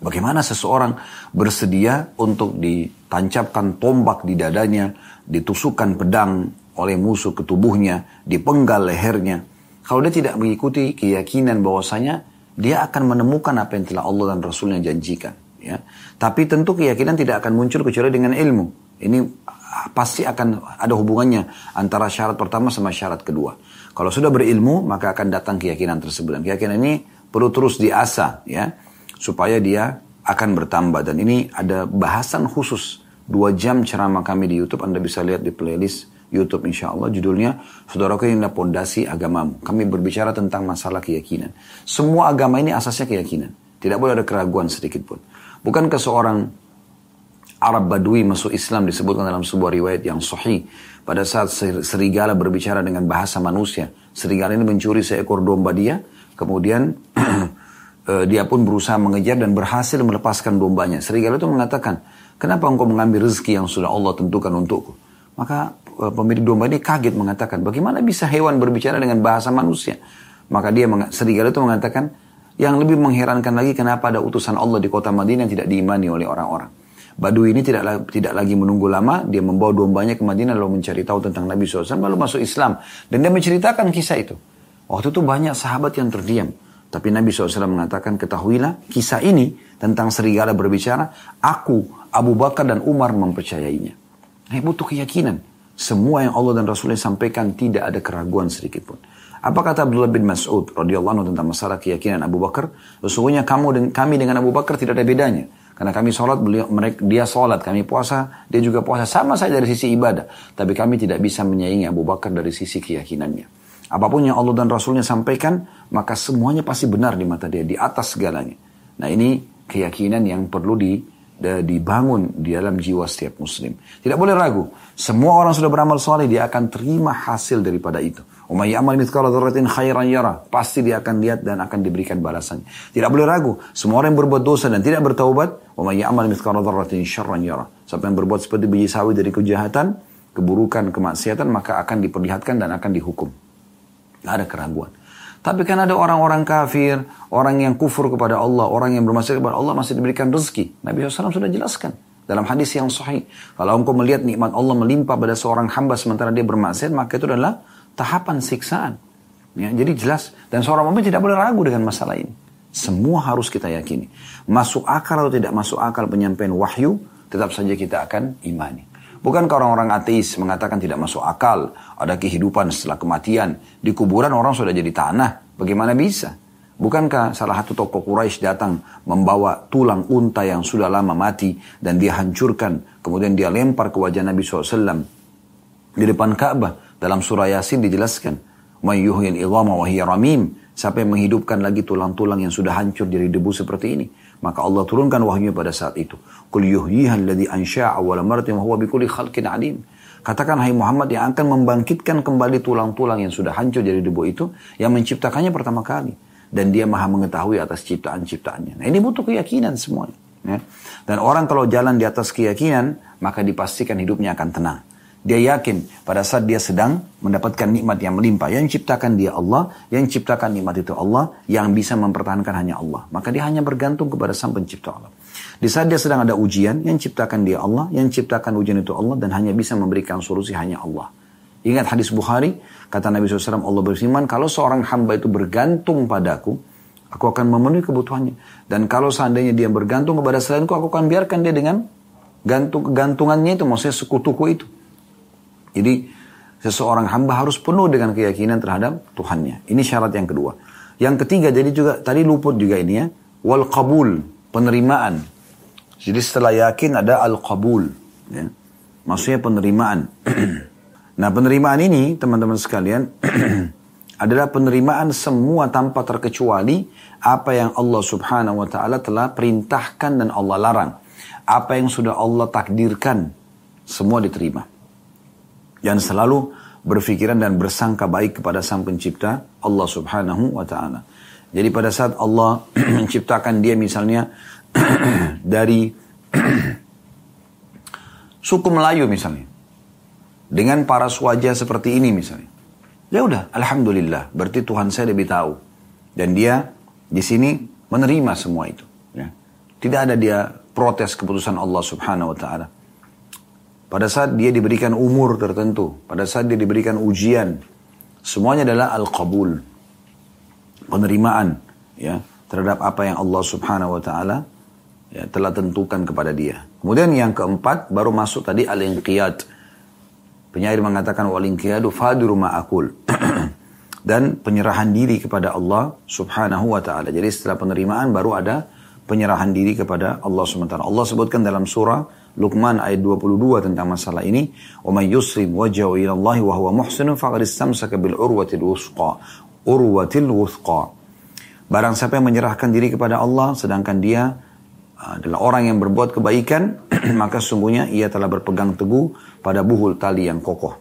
Bagaimana seseorang bersedia untuk ditancapkan tombak di dadanya, ditusukkan pedang oleh musuh ke tubuhnya, dipenggal lehernya. Kalau dia tidak mengikuti keyakinan bahwasanya dia akan menemukan apa yang telah Allah dan Rasulnya janjikan. Ya. Tapi tentu keyakinan tidak akan muncul kecuali dengan ilmu. Ini pasti akan ada hubungannya antara syarat pertama sama syarat kedua. Kalau sudah berilmu, maka akan datang keyakinan tersebut. Dan keyakinan ini perlu terus diasah. Ya supaya dia akan bertambah. Dan ini ada bahasan khusus. Dua jam ceramah kami di YouTube Anda bisa lihat di playlist YouTube insya Allah. Judulnya Saudaraku ini adalah pondasi agamamu. Kami berbicara tentang masalah keyakinan. Semua agama ini asasnya keyakinan. Tidak boleh ada keraguan sedikit pun. Bukankah seorang Arab Badui masuk Islam disebutkan dalam sebuah riwayat yang sahih? Pada saat serigala berbicara dengan bahasa manusia serigala ini mencuri seekor domba dia kemudian uh, dia pun berusaha mengejar dan berhasil melepaskan dombanya. Serigala itu mengatakan, kenapa engkau mengambil rezeki yang sudah Allah tentukan untukku? Maka uh, pemilik domba ini kaget mengatakan, bagaimana bisa hewan berbicara dengan bahasa manusia? Maka dia serigala itu mengatakan, yang lebih mengherankan lagi kenapa ada utusan Allah di kota Madinah yang tidak diimani oleh orang-orang. Badu ini tidak tidak lagi menunggu lama, dia membawa dombanya ke Madinah lalu mencari tahu tentang Nabi SAW, lalu masuk Islam. Dan dia menceritakan kisah itu. Waktu itu banyak sahabat yang terdiam. Tapi Nabi SAW mengatakan, ketahuilah kisah ini tentang serigala berbicara, aku, Abu Bakar dan Umar mempercayainya. Ini butuh keyakinan. Semua yang Allah dan Rasulnya sampaikan tidak ada keraguan sedikit pun. Apa kata Abdullah bin Mas'ud radhiyallahu anhu tentang masalah keyakinan Abu Bakar? Sesungguhnya kamu dan kami dengan Abu Bakar tidak ada bedanya. Karena kami sholat, beliau, mereka, dia sholat, kami puasa, dia juga puasa. Sama saja dari sisi ibadah. Tapi kami tidak bisa menyaingi Abu Bakar dari sisi keyakinannya. Apa pun yang Allah dan Rasulnya sampaikan, maka semuanya pasti benar di mata dia, di atas segalanya. Nah ini keyakinan yang perlu di, dibangun di dalam jiwa setiap muslim. Tidak boleh ragu. Semua orang sudah beramal soleh, dia akan terima hasil daripada itu. Umay amal mithqala khairan yara. Pasti dia akan lihat dan akan diberikan balasannya. Tidak boleh ragu. Semua orang yang berbuat dosa dan tidak bertaubat, umay amal mithqala syarran yara. Siapa yang berbuat seperti biji sawi dari kejahatan, keburukan, kemaksiatan, maka akan diperlihatkan dan akan dihukum. Tidak ada keraguan. Tapi kan ada orang-orang kafir, orang yang kufur kepada Allah, orang yang bermaksiat kepada Allah masih diberikan rezeki. Nabi SAW sudah jelaskan dalam hadis yang sahih. Kalau engkau melihat nikmat Allah melimpah pada seorang hamba sementara dia bermaksiat, maka itu adalah tahapan siksaan. Ya, jadi jelas. Dan seorang mukmin tidak boleh ragu dengan masalah ini. Semua harus kita yakini. Masuk akal atau tidak masuk akal penyampaian wahyu, tetap saja kita akan imani. Bukankah orang-orang ateis mengatakan tidak masuk akal, ada kehidupan setelah kematian, di kuburan orang sudah jadi tanah, bagaimana bisa? Bukankah salah satu tokoh Quraisy datang membawa tulang unta yang sudah lama mati dan dia hancurkan, kemudian dia lempar ke wajah Nabi SAW di depan Ka'bah. Dalam surah Yasin dijelaskan, "Mayyuhil idhama wa ramim." Yang menghidupkan lagi tulang-tulang yang sudah hancur dari debu seperti ini? Maka Allah turunkan wahyu pada saat itu. Yuhyiha alladhi ansha'a awwala marratin wa huwa bikulli khalqin alim. Katakan hai Muhammad yang akan membangkitkan kembali tulang-tulang yang sudah hancur dari debu itu yang menciptakannya pertama kali dan dia maha mengetahui atas ciptaan-ciptaannya. Nah, ini butuh keyakinan semuanya. Ya. Dan orang kalau jalan di atas keyakinan maka dipastikan hidupnya akan tenang. Dia yakin pada saat dia sedang mendapatkan nikmat yang melimpah. Yang ciptakan dia Allah, yang ciptakan nikmat itu Allah, yang bisa mempertahankan hanya Allah. Maka dia hanya bergantung kepada sang pencipta Allah. Di saat dia sedang ada ujian, yang ciptakan dia Allah, yang ciptakan ujian itu Allah, dan hanya bisa memberikan solusi hanya Allah. Ingat hadis Bukhari, kata Nabi SAW, Allah berfirman, kalau seorang hamba itu bergantung padaku, aku akan memenuhi kebutuhannya. Dan kalau seandainya dia bergantung kepada selainku, aku akan biarkan dia dengan gantung kegantungannya itu, maksudnya sekutuku itu. Jadi seseorang hamba harus penuh dengan keyakinan terhadap Tuhannya. Ini syarat yang kedua. Yang ketiga, jadi juga tadi luput juga ini ya, wal qabul, penerimaan. Jadi setelah yakin ada al-qabul. Ya. Maksudnya penerimaan. nah penerimaan ini teman-teman sekalian adalah penerimaan semua tanpa terkecuali apa yang Allah subhanahu wa ta'ala telah perintahkan dan Allah larang. Apa yang sudah Allah takdirkan semua diterima. Dan selalu berfikiran dan bersangka baik kepada sang pencipta Allah subhanahu wa ta'ala. Jadi pada saat Allah menciptakan dia misalnya dari suku Melayu misalnya. Dengan para wajah seperti ini misalnya. Ya udah, alhamdulillah, berarti Tuhan saya lebih tahu. Dan dia di sini menerima semua itu. Ya. Tidak ada dia protes keputusan Allah Subhanahu wa taala. Pada saat dia diberikan umur tertentu, pada saat dia diberikan ujian, semuanya adalah al-qabul Penerimaan ya terhadap apa yang Allah Subhanahu wa taala ya, telah tentukan kepada dia. Kemudian yang keempat baru masuk tadi al-inqiyad. Penyair mengatakan wal-inqiyadu fadru ma'akul. Dan penyerahan diri kepada Allah subhanahu wa ta'ala. Jadi setelah penerimaan baru ada penyerahan diri kepada Allah subhanahu wa ta'ala. Allah sebutkan dalam surah Luqman ayat 22 tentang masalah ini. وَمَنْ يُسْرِمْ وَجَهُ إِلَى اللَّهِ وَهُوَ مُحْسِنٌ فَقَدْ اسْتَمْسَكَ بِالْعُرْوَةِ الْوُثْقَى urwatil wuthqa. Barang siapa yang menyerahkan diri kepada Allah sedangkan dia ah, adalah orang yang berbuat kebaikan, maka sungguhnya ia telah berpegang teguh pada buhul tali yang kokoh.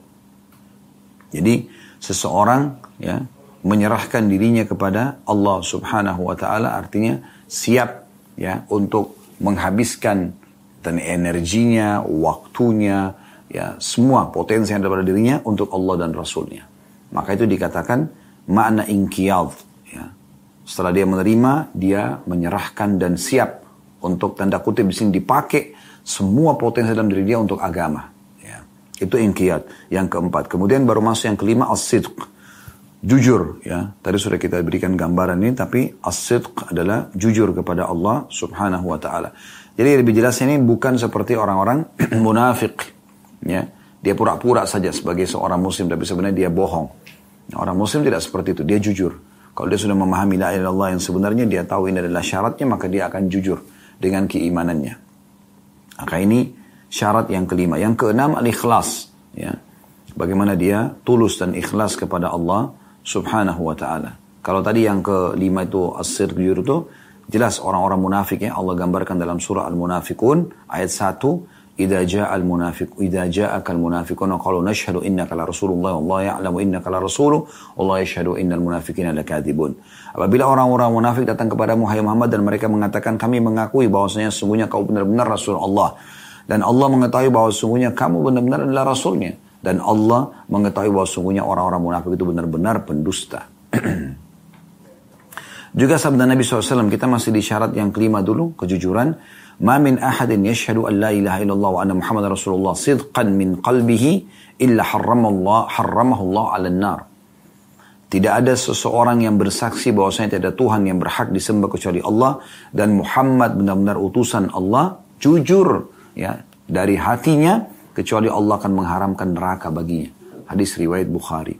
Jadi seseorang ya menyerahkan dirinya kepada Allah Subhanahu wa taala artinya siap ya untuk menghabiskan dan energinya, waktunya, ya semua potensi yang ada pada dirinya untuk Allah dan Rasulnya. Maka itu dikatakan makna inqiyad. Ya. Setelah dia menerima, dia menyerahkan dan siap untuk tanda kutip di sini dipakai semua potensi dalam diri dia untuk agama. Ya. Itu inqiyat. Yang keempat. Kemudian baru masuk yang kelima as-sidq. Jujur ya. Tadi sudah kita berikan gambaran ini tapi as-sidq adalah jujur kepada Allah Subhanahu wa taala. Jadi lebih jelas ini bukan seperti orang-orang munafik ya. Dia pura-pura saja sebagai seorang muslim tapi sebenarnya dia bohong. Orang muslim tidak seperti itu, dia jujur. Kalau dia sudah memahami la ilaha illallah yang sebenarnya dia tahu ini adalah syaratnya maka dia akan jujur dengan keimanannya. Maka ini syarat yang kelima. Yang keenam al-ikhlas. Ya. Bagaimana dia tulus dan ikhlas kepada Allah subhanahu wa ta'ala. Kalau tadi yang kelima itu as-sir itu jelas orang-orang munafik ya Allah gambarkan dalam surah Al-Munafikun ayat 1 apabila orang-orang munafik datang kepada Muhammad dan mereka mengatakan kami mengakui bahwasanya sesungguhnya kau benar-benar rasul Allah. Dan Allah mengetahui bahwa sesungguhnya kamu benar-benar adalah rasulnya. Dan Allah mengetahui bahwa sesungguhnya orang-orang munafik itu benar-benar pendusta. Juga sabda Nabi SAW kita masih di syarat yang kelima dulu kejujuran ما من أحد يشهد أن لا إله إلا الله وأن محمد رسول الله صدقا من قلبه إلا حرم الله حرمه الله على النار Tidak ada seseorang yang bersaksi bahwasanya tidak ada Tuhan yang berhak disembah kecuali Allah dan Muhammad benar-benar utusan Allah jujur ya dari hatinya kecuali Allah akan mengharamkan neraka baginya. Hadis riwayat Bukhari.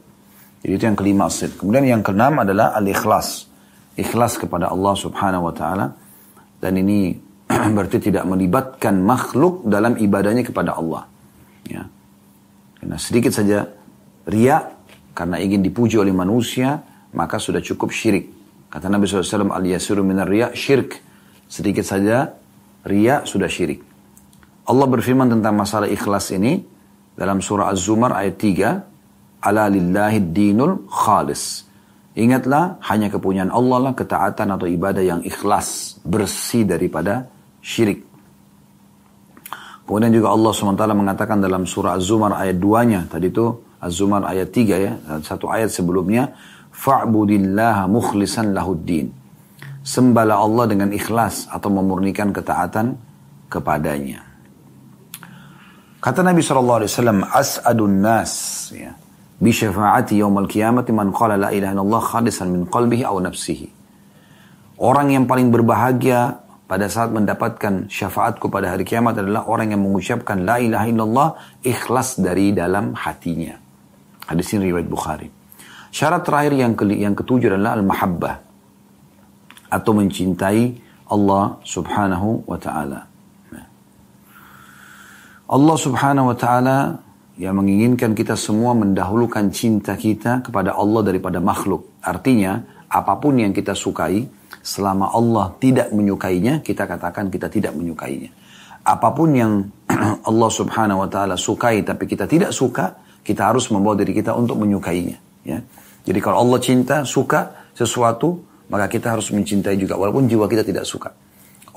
Jadi itu yang kelima asid. Kemudian yang keenam adalah al-ikhlas. Ikhlas kepada Allah Subhanahu wa taala dan ini berarti tidak melibatkan makhluk dalam ibadahnya kepada Allah. Ya. Karena sedikit saja riak karena ingin dipuji oleh manusia maka sudah cukup syirik. Kata Nabi SAW, al-yasiru minar riya syirik. Sedikit saja riya sudah syirik. Allah berfirman tentang masalah ikhlas ini dalam surah Az-Zumar ayat 3, ala lillahi dinul khalis. Ingatlah hanya kepunyaan Allah lah ketaatan atau ibadah yang ikhlas, bersih daripada syirik. Kemudian juga Allah SWT mengatakan dalam surah Az-Zumar ayat 2-nya, tadi itu Az-Zumar ayat 3 ya, satu ayat sebelumnya, fa'budillaha mukhlisan lahuddin. Sembahlah Allah dengan ikhlas atau memurnikan ketaatan kepadanya. Kata Nabi SAW, As'adun nas, ya, bi syafa'ati yawmal qiyamati man qala la ilaha illallah khalisan min qalbihi aw nafsihi. Orang yang paling berbahagia pada saat mendapatkan syafaatku pada hari kiamat adalah orang yang mengucapkan la ilaha illallah ikhlas dari dalam hatinya. Hadis ini riwayat Bukhari. Syarat terakhir yang ke yang ketujuh adalah al-mahabbah atau mencintai Allah Subhanahu wa taala. Allah Subhanahu wa taala yang menginginkan kita semua mendahulukan cinta kita kepada Allah daripada makhluk. Artinya, apa pun yang kita sukai, Selama Allah tidak menyukainya, kita katakan kita tidak menyukainya. Apa pun yang Allah subhanahu wa ta'ala sukai tapi kita tidak suka, kita harus membawa diri kita untuk menyukainya. Ya. Jadi kalau Allah cinta, suka sesuatu, maka kita harus mencintai juga. Walaupun jiwa kita tidak suka.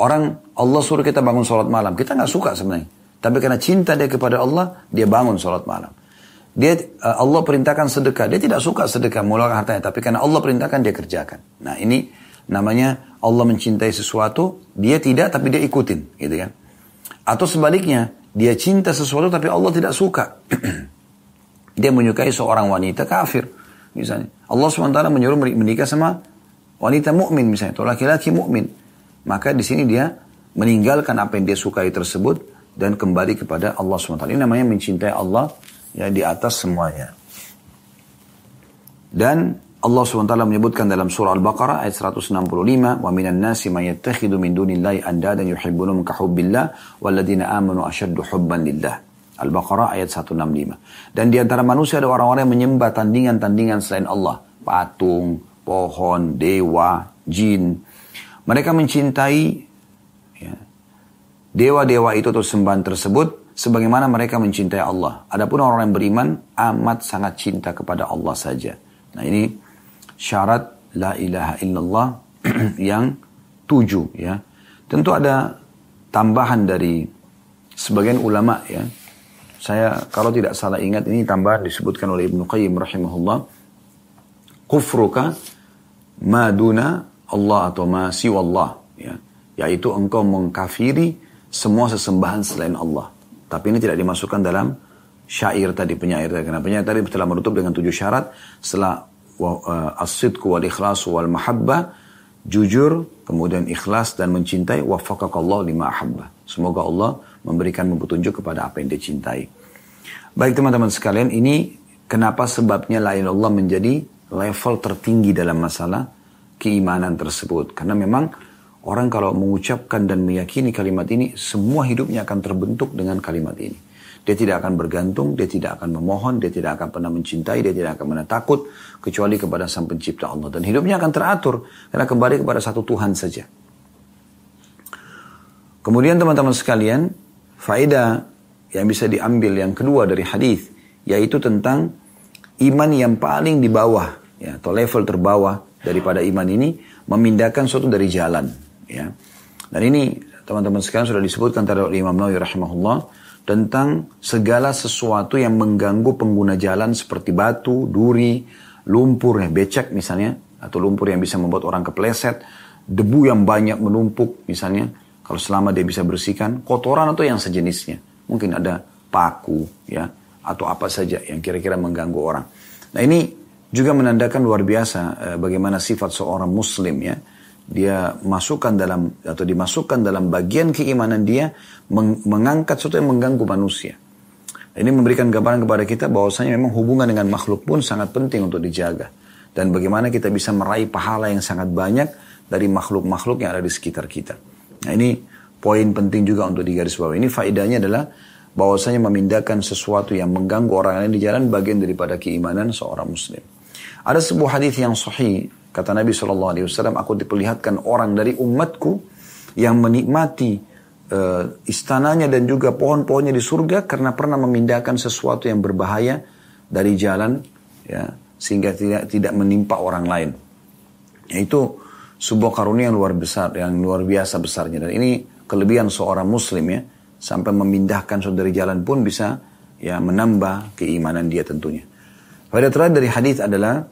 Orang Allah suruh kita bangun sholat malam, kita nggak suka sebenarnya. Tapi karena cinta dia kepada Allah, dia bangun sholat malam. Dia eh, Allah perintahkan sedekah, dia tidak suka sedekah mengeluarkan hartanya, tapi karena Allah perintahkan dia kerjakan. Nah ini namanya Allah mencintai sesuatu, dia tidak tapi dia ikutin, gitu kan? Atau sebaliknya, dia cinta sesuatu tapi Allah tidak suka. dia menyukai seorang wanita kafir, misalnya. Allah SWT menyuruh menikah sama wanita mukmin misalnya, atau laki-laki mukmin. Maka di sini dia meninggalkan apa yang dia sukai tersebut dan kembali kepada Allah SWT. Ini namanya mencintai Allah ya di atas semuanya. Dan Allah SWT menyebutkan dalam surah Al-Baqarah ayat 165, "Wa minan nasi may yattakhidhu min dunillahi andadan yuhibbunhum ka hubbillah walladzina amanu ashaddu hubban lillah." Al-Baqarah ayat 165. Dan di antara manusia ada orang-orang yang menyembah tandingan-tandingan selain Allah, patung, pohon, dewa, jin. Mereka mencintai ya, dewa-dewa itu atau sembahan tersebut sebagaimana mereka mencintai Allah. Adapun orang yang beriman amat sangat cinta kepada Allah saja. Nah ini syarat la ilaha illallah yang tujuh ya. Tentu ada tambahan dari sebagian ulama ya. Saya kalau tidak salah ingat ini tambahan disebutkan oleh Ibnu Qayyim rahimahullah. Kufruka maduna Allah atau ma Allah ya. Yaitu engkau mengkafiri semua sesembahan selain Allah. Tapi ini tidak dimasukkan dalam syair tadi penyair tadi. Karena penyair tadi telah menutup dengan tujuh syarat setelah Eh, as-sidku wal ikhlas wal mahabbah jujur kemudian ikhlas dan mencintai waffaqakallah lima ahabba. Semoga Allah memberikan petunjuk kepada apa yang dia cintai baik teman-teman sekalian ini kenapa sebabnya la Allah menjadi level tertinggi dalam masalah keimanan tersebut? Karena memang orang kalau mengucapkan dan meyakini kalimat ini semua hidupnya akan terbentuk dengan kalimat ini dia tidak akan bergantung, dia tidak akan memohon, dia tidak akan pernah mencintai, dia tidak akan pernah takut kecuali kepada Sang Pencipta Allah. Dan hidupnya akan teratur karena kembali kepada satu Tuhan saja. Kemudian teman-teman sekalian, faedah yang bisa diambil yang kedua dari hadis yaitu tentang iman yang paling di bawah ya, atau level terbawah daripada iman ini memindahkan suatu dari jalan ya. Dan ini teman-teman sekalian sudah disebutkan oleh Imam Nawawi rahimahullah tentang segala sesuatu yang mengganggu pengguna jalan seperti batu, duri, lumpur, becek misalnya, atau lumpur yang bisa membuat orang kepleset, debu yang banyak menumpuk misalnya, kalau selama dia bisa bersihkan, kotoran atau yang sejenisnya. Mungkin ada paku ya, atau apa saja yang kira-kira mengganggu orang. Nah ini juga menandakan luar biasa eh, bagaimana sifat seorang muslim ya dia masukkan dalam atau dimasukkan dalam bagian keimanan dia meng, mengangkat sesuatu yang mengganggu manusia. Ini memberikan gambaran kepada kita bahwasanya memang hubungan dengan makhluk pun sangat penting untuk dijaga. Dan bagaimana kita bisa meraih pahala yang sangat banyak dari makhluk-makhluk yang ada di sekitar kita. Nah ini poin penting juga untuk digarisbawahi. Ini faedahnya adalah bahwasanya memindahkan sesuatu yang mengganggu orang lain di jalan bagian daripada keimanan seorang muslim. Ada sebuah hadis yang sahih kata Nabi SAW, aku diperlihatkan orang dari umatku yang menikmati uh, istananya dan juga pohon-pohonnya di surga karena pernah memindahkan sesuatu yang berbahaya dari jalan ya sehingga tidak tidak menimpa orang lain. Itu sebuah karunia yang luar besar, yang luar biasa besarnya dan ini kelebihan seorang muslim ya sampai memindahkan saudari jalan pun bisa ya menambah keimanan dia tentunya. Pada terakhir dari hadis adalah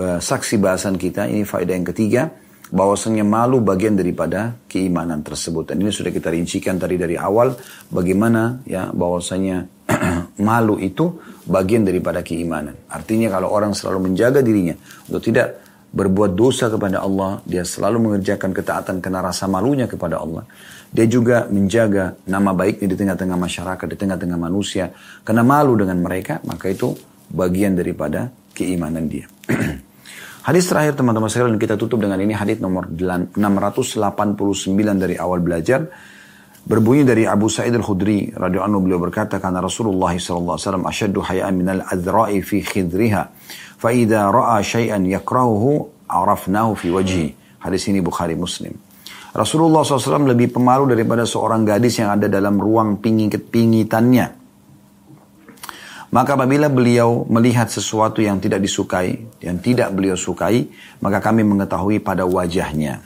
saksi bahasan kita, ini faedah yang ketiga, bahwasanya malu bagian daripada keimanan tersebut. Dan ini sudah kita rincikan tadi dari awal, bagaimana ya bahwasanya malu itu bagian daripada keimanan. Artinya kalau orang selalu menjaga dirinya untuk tidak berbuat dosa kepada Allah, dia selalu mengerjakan ketaatan karena rasa malunya kepada Allah. Dia juga menjaga nama baiknya di tengah-tengah masyarakat, di tengah-tengah manusia. Karena malu dengan mereka, maka itu bagian daripada keimanan dia. hadis terakhir teman-teman sekalian kita tutup dengan ini hadis nomor 689 dari awal belajar. Berbunyi dari Abu Sa'id al-Khudri radhiyallahu anhu beliau berkata karena Rasulullah sallallahu alaihi wasallam asyaddu haya'an min al-adra'i fi khidriha fa idza ra'a syai'an yakrahuhu arafnahu fi wajhi. Hadis ini Bukhari Muslim. Rasulullah SAW lebih pemalu daripada seorang gadis yang ada dalam ruang pingit-pingitannya maka apabila beliau melihat sesuatu yang tidak disukai, yang tidak beliau sukai, maka kami mengetahui pada wajahnya.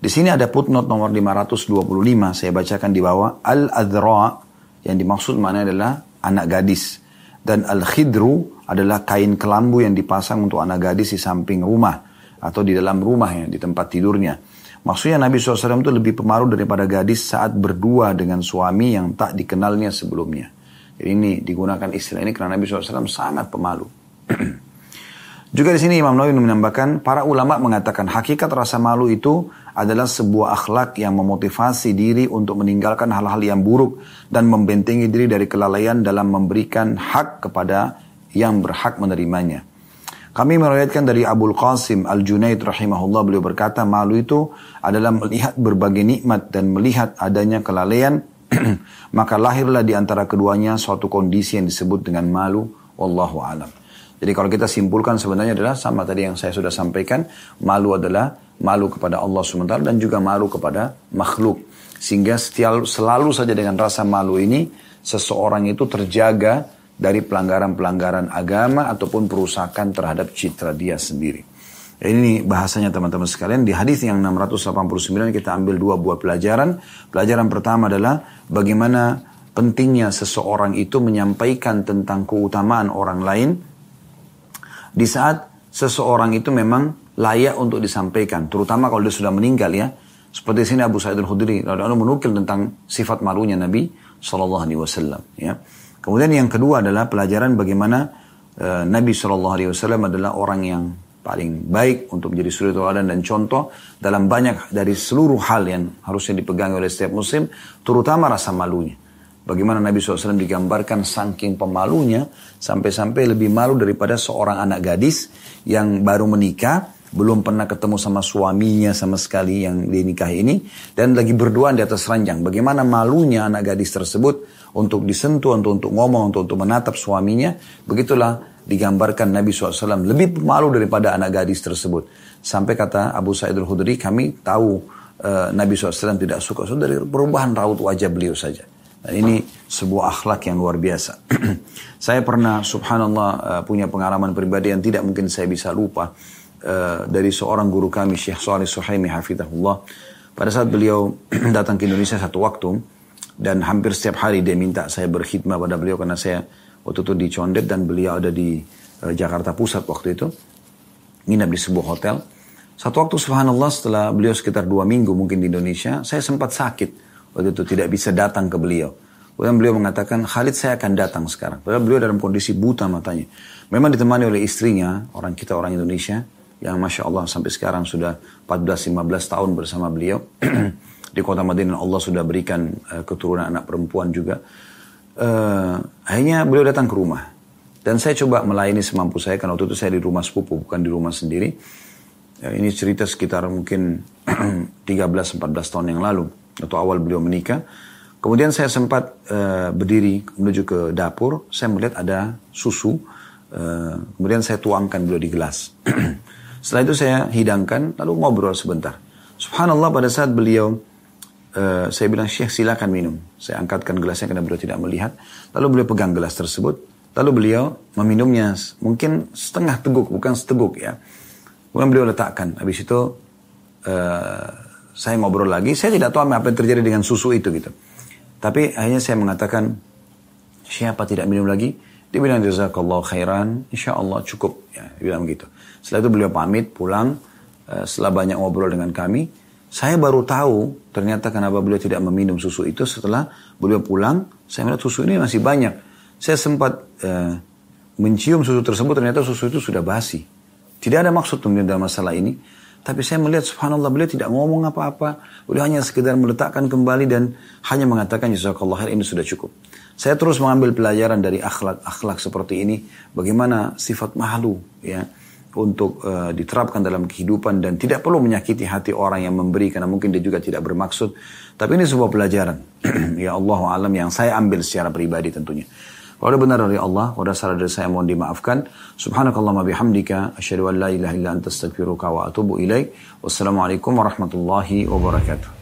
Di sini ada footnote nomor 525, saya bacakan di bawah. Al-adra yang dimaksud mana adalah anak gadis. Dan al-khidru adalah kain kelambu yang dipasang untuk anak gadis di samping rumah. Atau di dalam rumah ya, di tempat tidurnya. Maksudnya Nabi SAW itu lebih pemalu daripada gadis saat berdua dengan suami yang tak dikenalnya sebelumnya. Jadi ini digunakan istilah ini karena Nabi SAW sangat pemalu. Juga di sini Imam Nawawi menambahkan, para ulama mengatakan hakikat rasa malu itu adalah sebuah akhlak yang memotivasi diri untuk meninggalkan hal-hal yang buruk dan membentengi diri dari kelalaian dalam memberikan hak kepada yang berhak menerimanya. Kami meriwayatkan dari Abu Qasim Al-Junaid rahimahullah beliau berkata malu itu adalah melihat berbagai nikmat dan melihat adanya kelalaian maka lahirlah di antara keduanya suatu kondisi yang disebut dengan malu wallahu alam. Jadi kalau kita simpulkan sebenarnya adalah sama tadi yang saya sudah sampaikan, malu adalah malu kepada Allah SWT dan juga malu kepada makhluk. Sehingga setiap, selalu saja dengan rasa malu ini, seseorang itu terjaga dari pelanggaran-pelanggaran agama ataupun perusakan terhadap citra dia sendiri. Ini bahasanya teman-teman sekalian. Di hadis yang 689 kita ambil dua buah pelajaran. Pelajaran pertama adalah bagaimana pentingnya seseorang itu menyampaikan tentang keutamaan orang lain di saat seseorang itu memang layak untuk disampaikan. Terutama kalau dia sudah meninggal ya. Seperti sini Abu Sa'id al-Khudri radhiyallahu menukil tentang sifat malunya Nabi Shallallahu alaihi wasallam ya. Kemudian yang kedua adalah pelajaran bagaimana uh, Nabi Shallallahu alaihi wasallam adalah orang yang paling baik untuk menjadi suri teladan dan contoh dalam banyak dari seluruh hal yang harusnya dipegang oleh setiap muslim, terutama rasa malunya. Bagaimana Nabi SAW digambarkan saking pemalunya, sampai-sampai lebih malu daripada seorang anak gadis yang baru menikah, belum pernah ketemu sama suaminya sama sekali yang dinikahi ini, dan lagi berduaan di atas ranjang. Bagaimana malunya anak gadis tersebut untuk disentuh, untuk, untuk ngomong, untuk, untuk menatap suaminya, begitulah digambarkan Nabi SAW lebih malu daripada anak gadis tersebut. Sampai kata Abu Sa'id al-Khudri, kami tahu uh, Nabi SAW tidak suka. So dari perubahan raut wajah beliau saja. Dan ini sebuah akhlak yang luar biasa. saya pernah subhanallah uh, punya pengalaman pribadi yang tidak mungkin saya bisa lupa. Uh, dari seorang guru kami Syekh Salih Suhaimi Hafidahullah. Pada saat beliau datang ke Indonesia satu waktu. Dan hampir setiap hari dia minta saya berkhidmat pada beliau karena saya Waktu itu di Condet dan beliau ada di uh, Jakarta Pusat waktu itu. Nginap di sebuah hotel. Satu waktu subhanallah setelah beliau sekitar dua minggu mungkin di Indonesia, saya sempat sakit. Waktu itu tidak bisa datang ke beliau. Kemudian beliau mengatakan, Khalid saya akan datang sekarang. Padahal beliau dalam kondisi buta matanya. Memang ditemani oleh istrinya, orang kita orang Indonesia, yang Masya Allah sampai sekarang sudah 14-15 tahun bersama beliau. di kota Madinah Allah sudah berikan uh, keturunan anak perempuan juga uh, akhirnya beliau datang ke rumah. Dan saya coba melayani semampu saya, karena waktu itu saya di rumah sepupu, bukan di rumah sendiri. Ya, ini cerita sekitar mungkin 13-14 tahun yang lalu, atau awal beliau menikah. Kemudian saya sempat uh, berdiri menuju ke dapur, saya melihat ada susu Uh, kemudian saya tuangkan beliau di gelas. Setelah itu saya hidangkan, lalu ngobrol sebentar. Subhanallah pada saat beliau, uh, saya bilang, Syekh silakan minum. Saya angkatkan gelasnya karena beliau tidak melihat. Lalu beliau pegang gelas tersebut. Lalu beliau meminumnya mungkin setengah teguk, bukan seteguk ya. Kemudian beliau letakkan. Habis itu uh, saya ngobrol lagi. Saya tidak tahu apa yang terjadi dengan susu itu gitu. Tapi akhirnya saya mengatakan, siapa tidak minum lagi? Dia bilang jazakallah khairan, insya Allah cukup. Ya, dia bilang begitu. Setelah itu beliau pamit pulang, uh, setelah banyak ngobrol dengan kami, saya baru tahu ternyata kenapa beliau tidak meminum susu itu setelah beliau pulang, saya melihat susu ini masih banyak. Saya sempat uh, mencium susu tersebut, ternyata susu itu sudah basi. Tidak ada maksud kemudian dalam masalah ini. Tapi saya melihat subhanallah beliau tidak ngomong apa-apa. Beliau hanya sekedar meletakkan kembali dan hanya mengatakan jazakallah ini sudah cukup. Saya terus mengambil pelajaran dari akhlak-akhlak seperti ini, bagaimana sifat malu ya untuk uh, diterapkan dalam kehidupan dan tidak perlu menyakiti hati orang yang memberi karena mungkin dia juga tidak bermaksud. Tapi ini sebuah pelajaran ya Allah alam yang saya ambil secara pribadi tentunya. Kalau benar dari Allah, kalau salah dari saya mohon dimaafkan. Subhanakallah bihamdika, asyhadu an la ilaha illa anta astaghfiruka wa atubu ilaik. Wassalamualaikum warahmatullahi wabarakatuh.